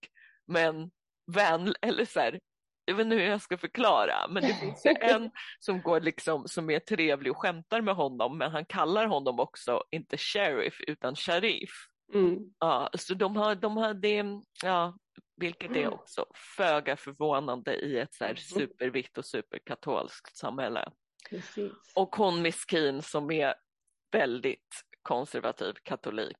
men vän, eller så här, jag vet inte hur jag ska förklara, men det finns ju en som går liksom, som är trevlig och skämtar med honom, men han kallar honom också inte sheriff utan sharif. Mm. Ja, så de har, de har det, ja, vilket är Mm. också föga förvånande i ett så här Mhm. supervitt och superkatolskt samhälle. Precis. Och hon miskin som är väldigt konservativ katolik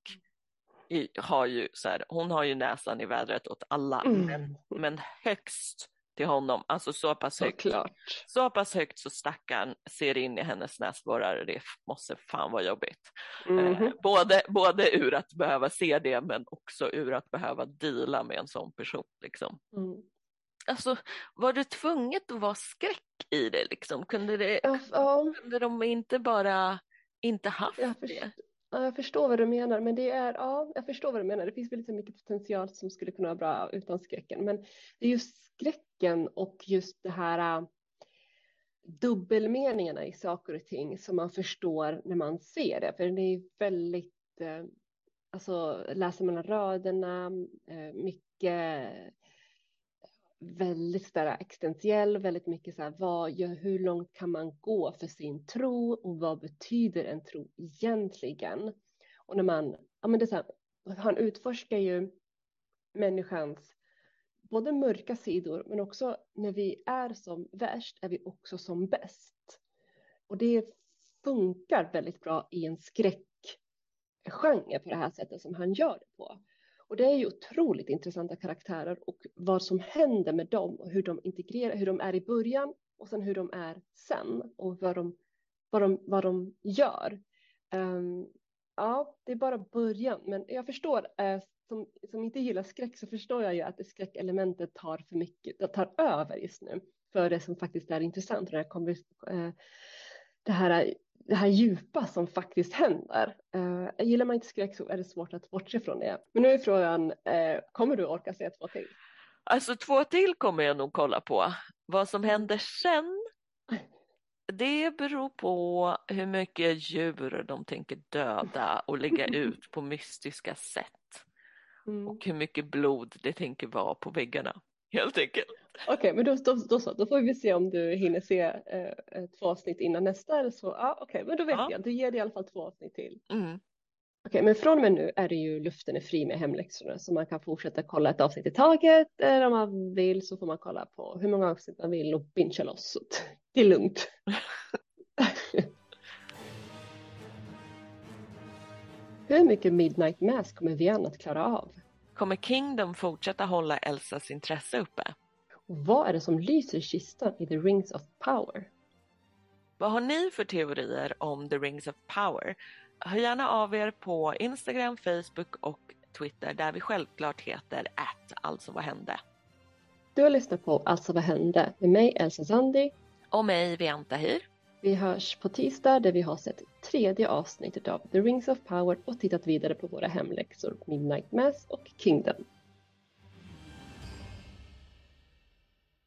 i, har ju så här, hon har ju näsan i vädret åt alla, men, Mm. men högst till honom, alltså så pass högt. Såklart. Så pass högt så stackaren ser in i hennes näsborrar det måste fan vara jobbigt. Eh, Mhm. både, både ur att behöva se det men också ur att behöva deala med en sån person. Liksom. Mm. Alltså, var det tvunget att vara skräck i det? Liksom? Kunde, det, ja, kunde de inte bara inte haft jag, det? Ja, jag förstår vad du menar, men det är, ja, jag förstår vad du menar. Det finns väldigt mycket potential som skulle kunna vara bra utan skräcken, men det är just skräcken och just det här äh, dubbelmeningarna i saker och ting som man förstår när man ser det, för det är väldigt, äh, alltså läser mellan raderna, äh, mycket väldigt sådär existentiell, väldigt mycket så här, vad, gör, hur långt kan man gå för sin tro och vad betyder en tro egentligen? Och när man, ja men det är så här, han utforskar ju människans både mörka sidor, men också när vi är som värst är vi också som bäst. Och det funkar väldigt bra i en skräckgenre på det här sättet som han gör det på. Och det är ju otroligt intressanta karaktärer och vad som händer med dem och hur de integrerar, hur de är i början och sen hur de är sen och vad de, vad de, vad de gör. Um, ja, det är bara början, men jag förstår, uh, som, som inte gillar skräck så förstår jag ju att det skräckelementet tar för mycket, det tar över just nu för det som faktiskt är intressant, eh, det här, konvers, det här det här djupa som faktiskt händer. Uh, gillar man inte skräck så är det svårt att bortse från det. Men nu är frågan, uh, kommer du orka se två till? Alltså två till kommer jag nog kolla på. Vad som händer sen, det beror på hur mycket djur de tänker döda och lägga ut på mystiska sätt. Mm. Och hur mycket blod det tänker vara på väggarna, helt enkelt. Okej, okay, men då, då, då, så, då får vi se om du hinner se eh, två avsnitt innan nästa eller så. Ja, okej, okay, men då vet ja. jag. Du ger det i alla fall två avsnitt till. Mm. Okej, okay, men från och med nu är det ju luften är fri med hemläxorna så man kan fortsätta kolla ett avsnitt i taget eller om man vill så får man kolla på hur många avsnitt man vill och bingea loss. Det är lugnt. hur mycket Midnight Mass kommer Vian att klara av? Kommer Kingdom fortsätta hålla Elsas intresse uppe? Vad är det som lyser i kistan i The Rings of Power? Vad har ni för teorier om The Rings of Power? Hör gärna av er på Instagram, Facebook och Twitter där vi självklart heter att alltså vad hände. Du har lyssnat på Alltså vad hände med mig Elsa Sandi. Och mig Vianta Hir. Vi hörs på tisdag där vi har sett tredje avsnittet av The Rings of Power och tittat vidare på våra hemläxor Midnight Mass och Kingdom.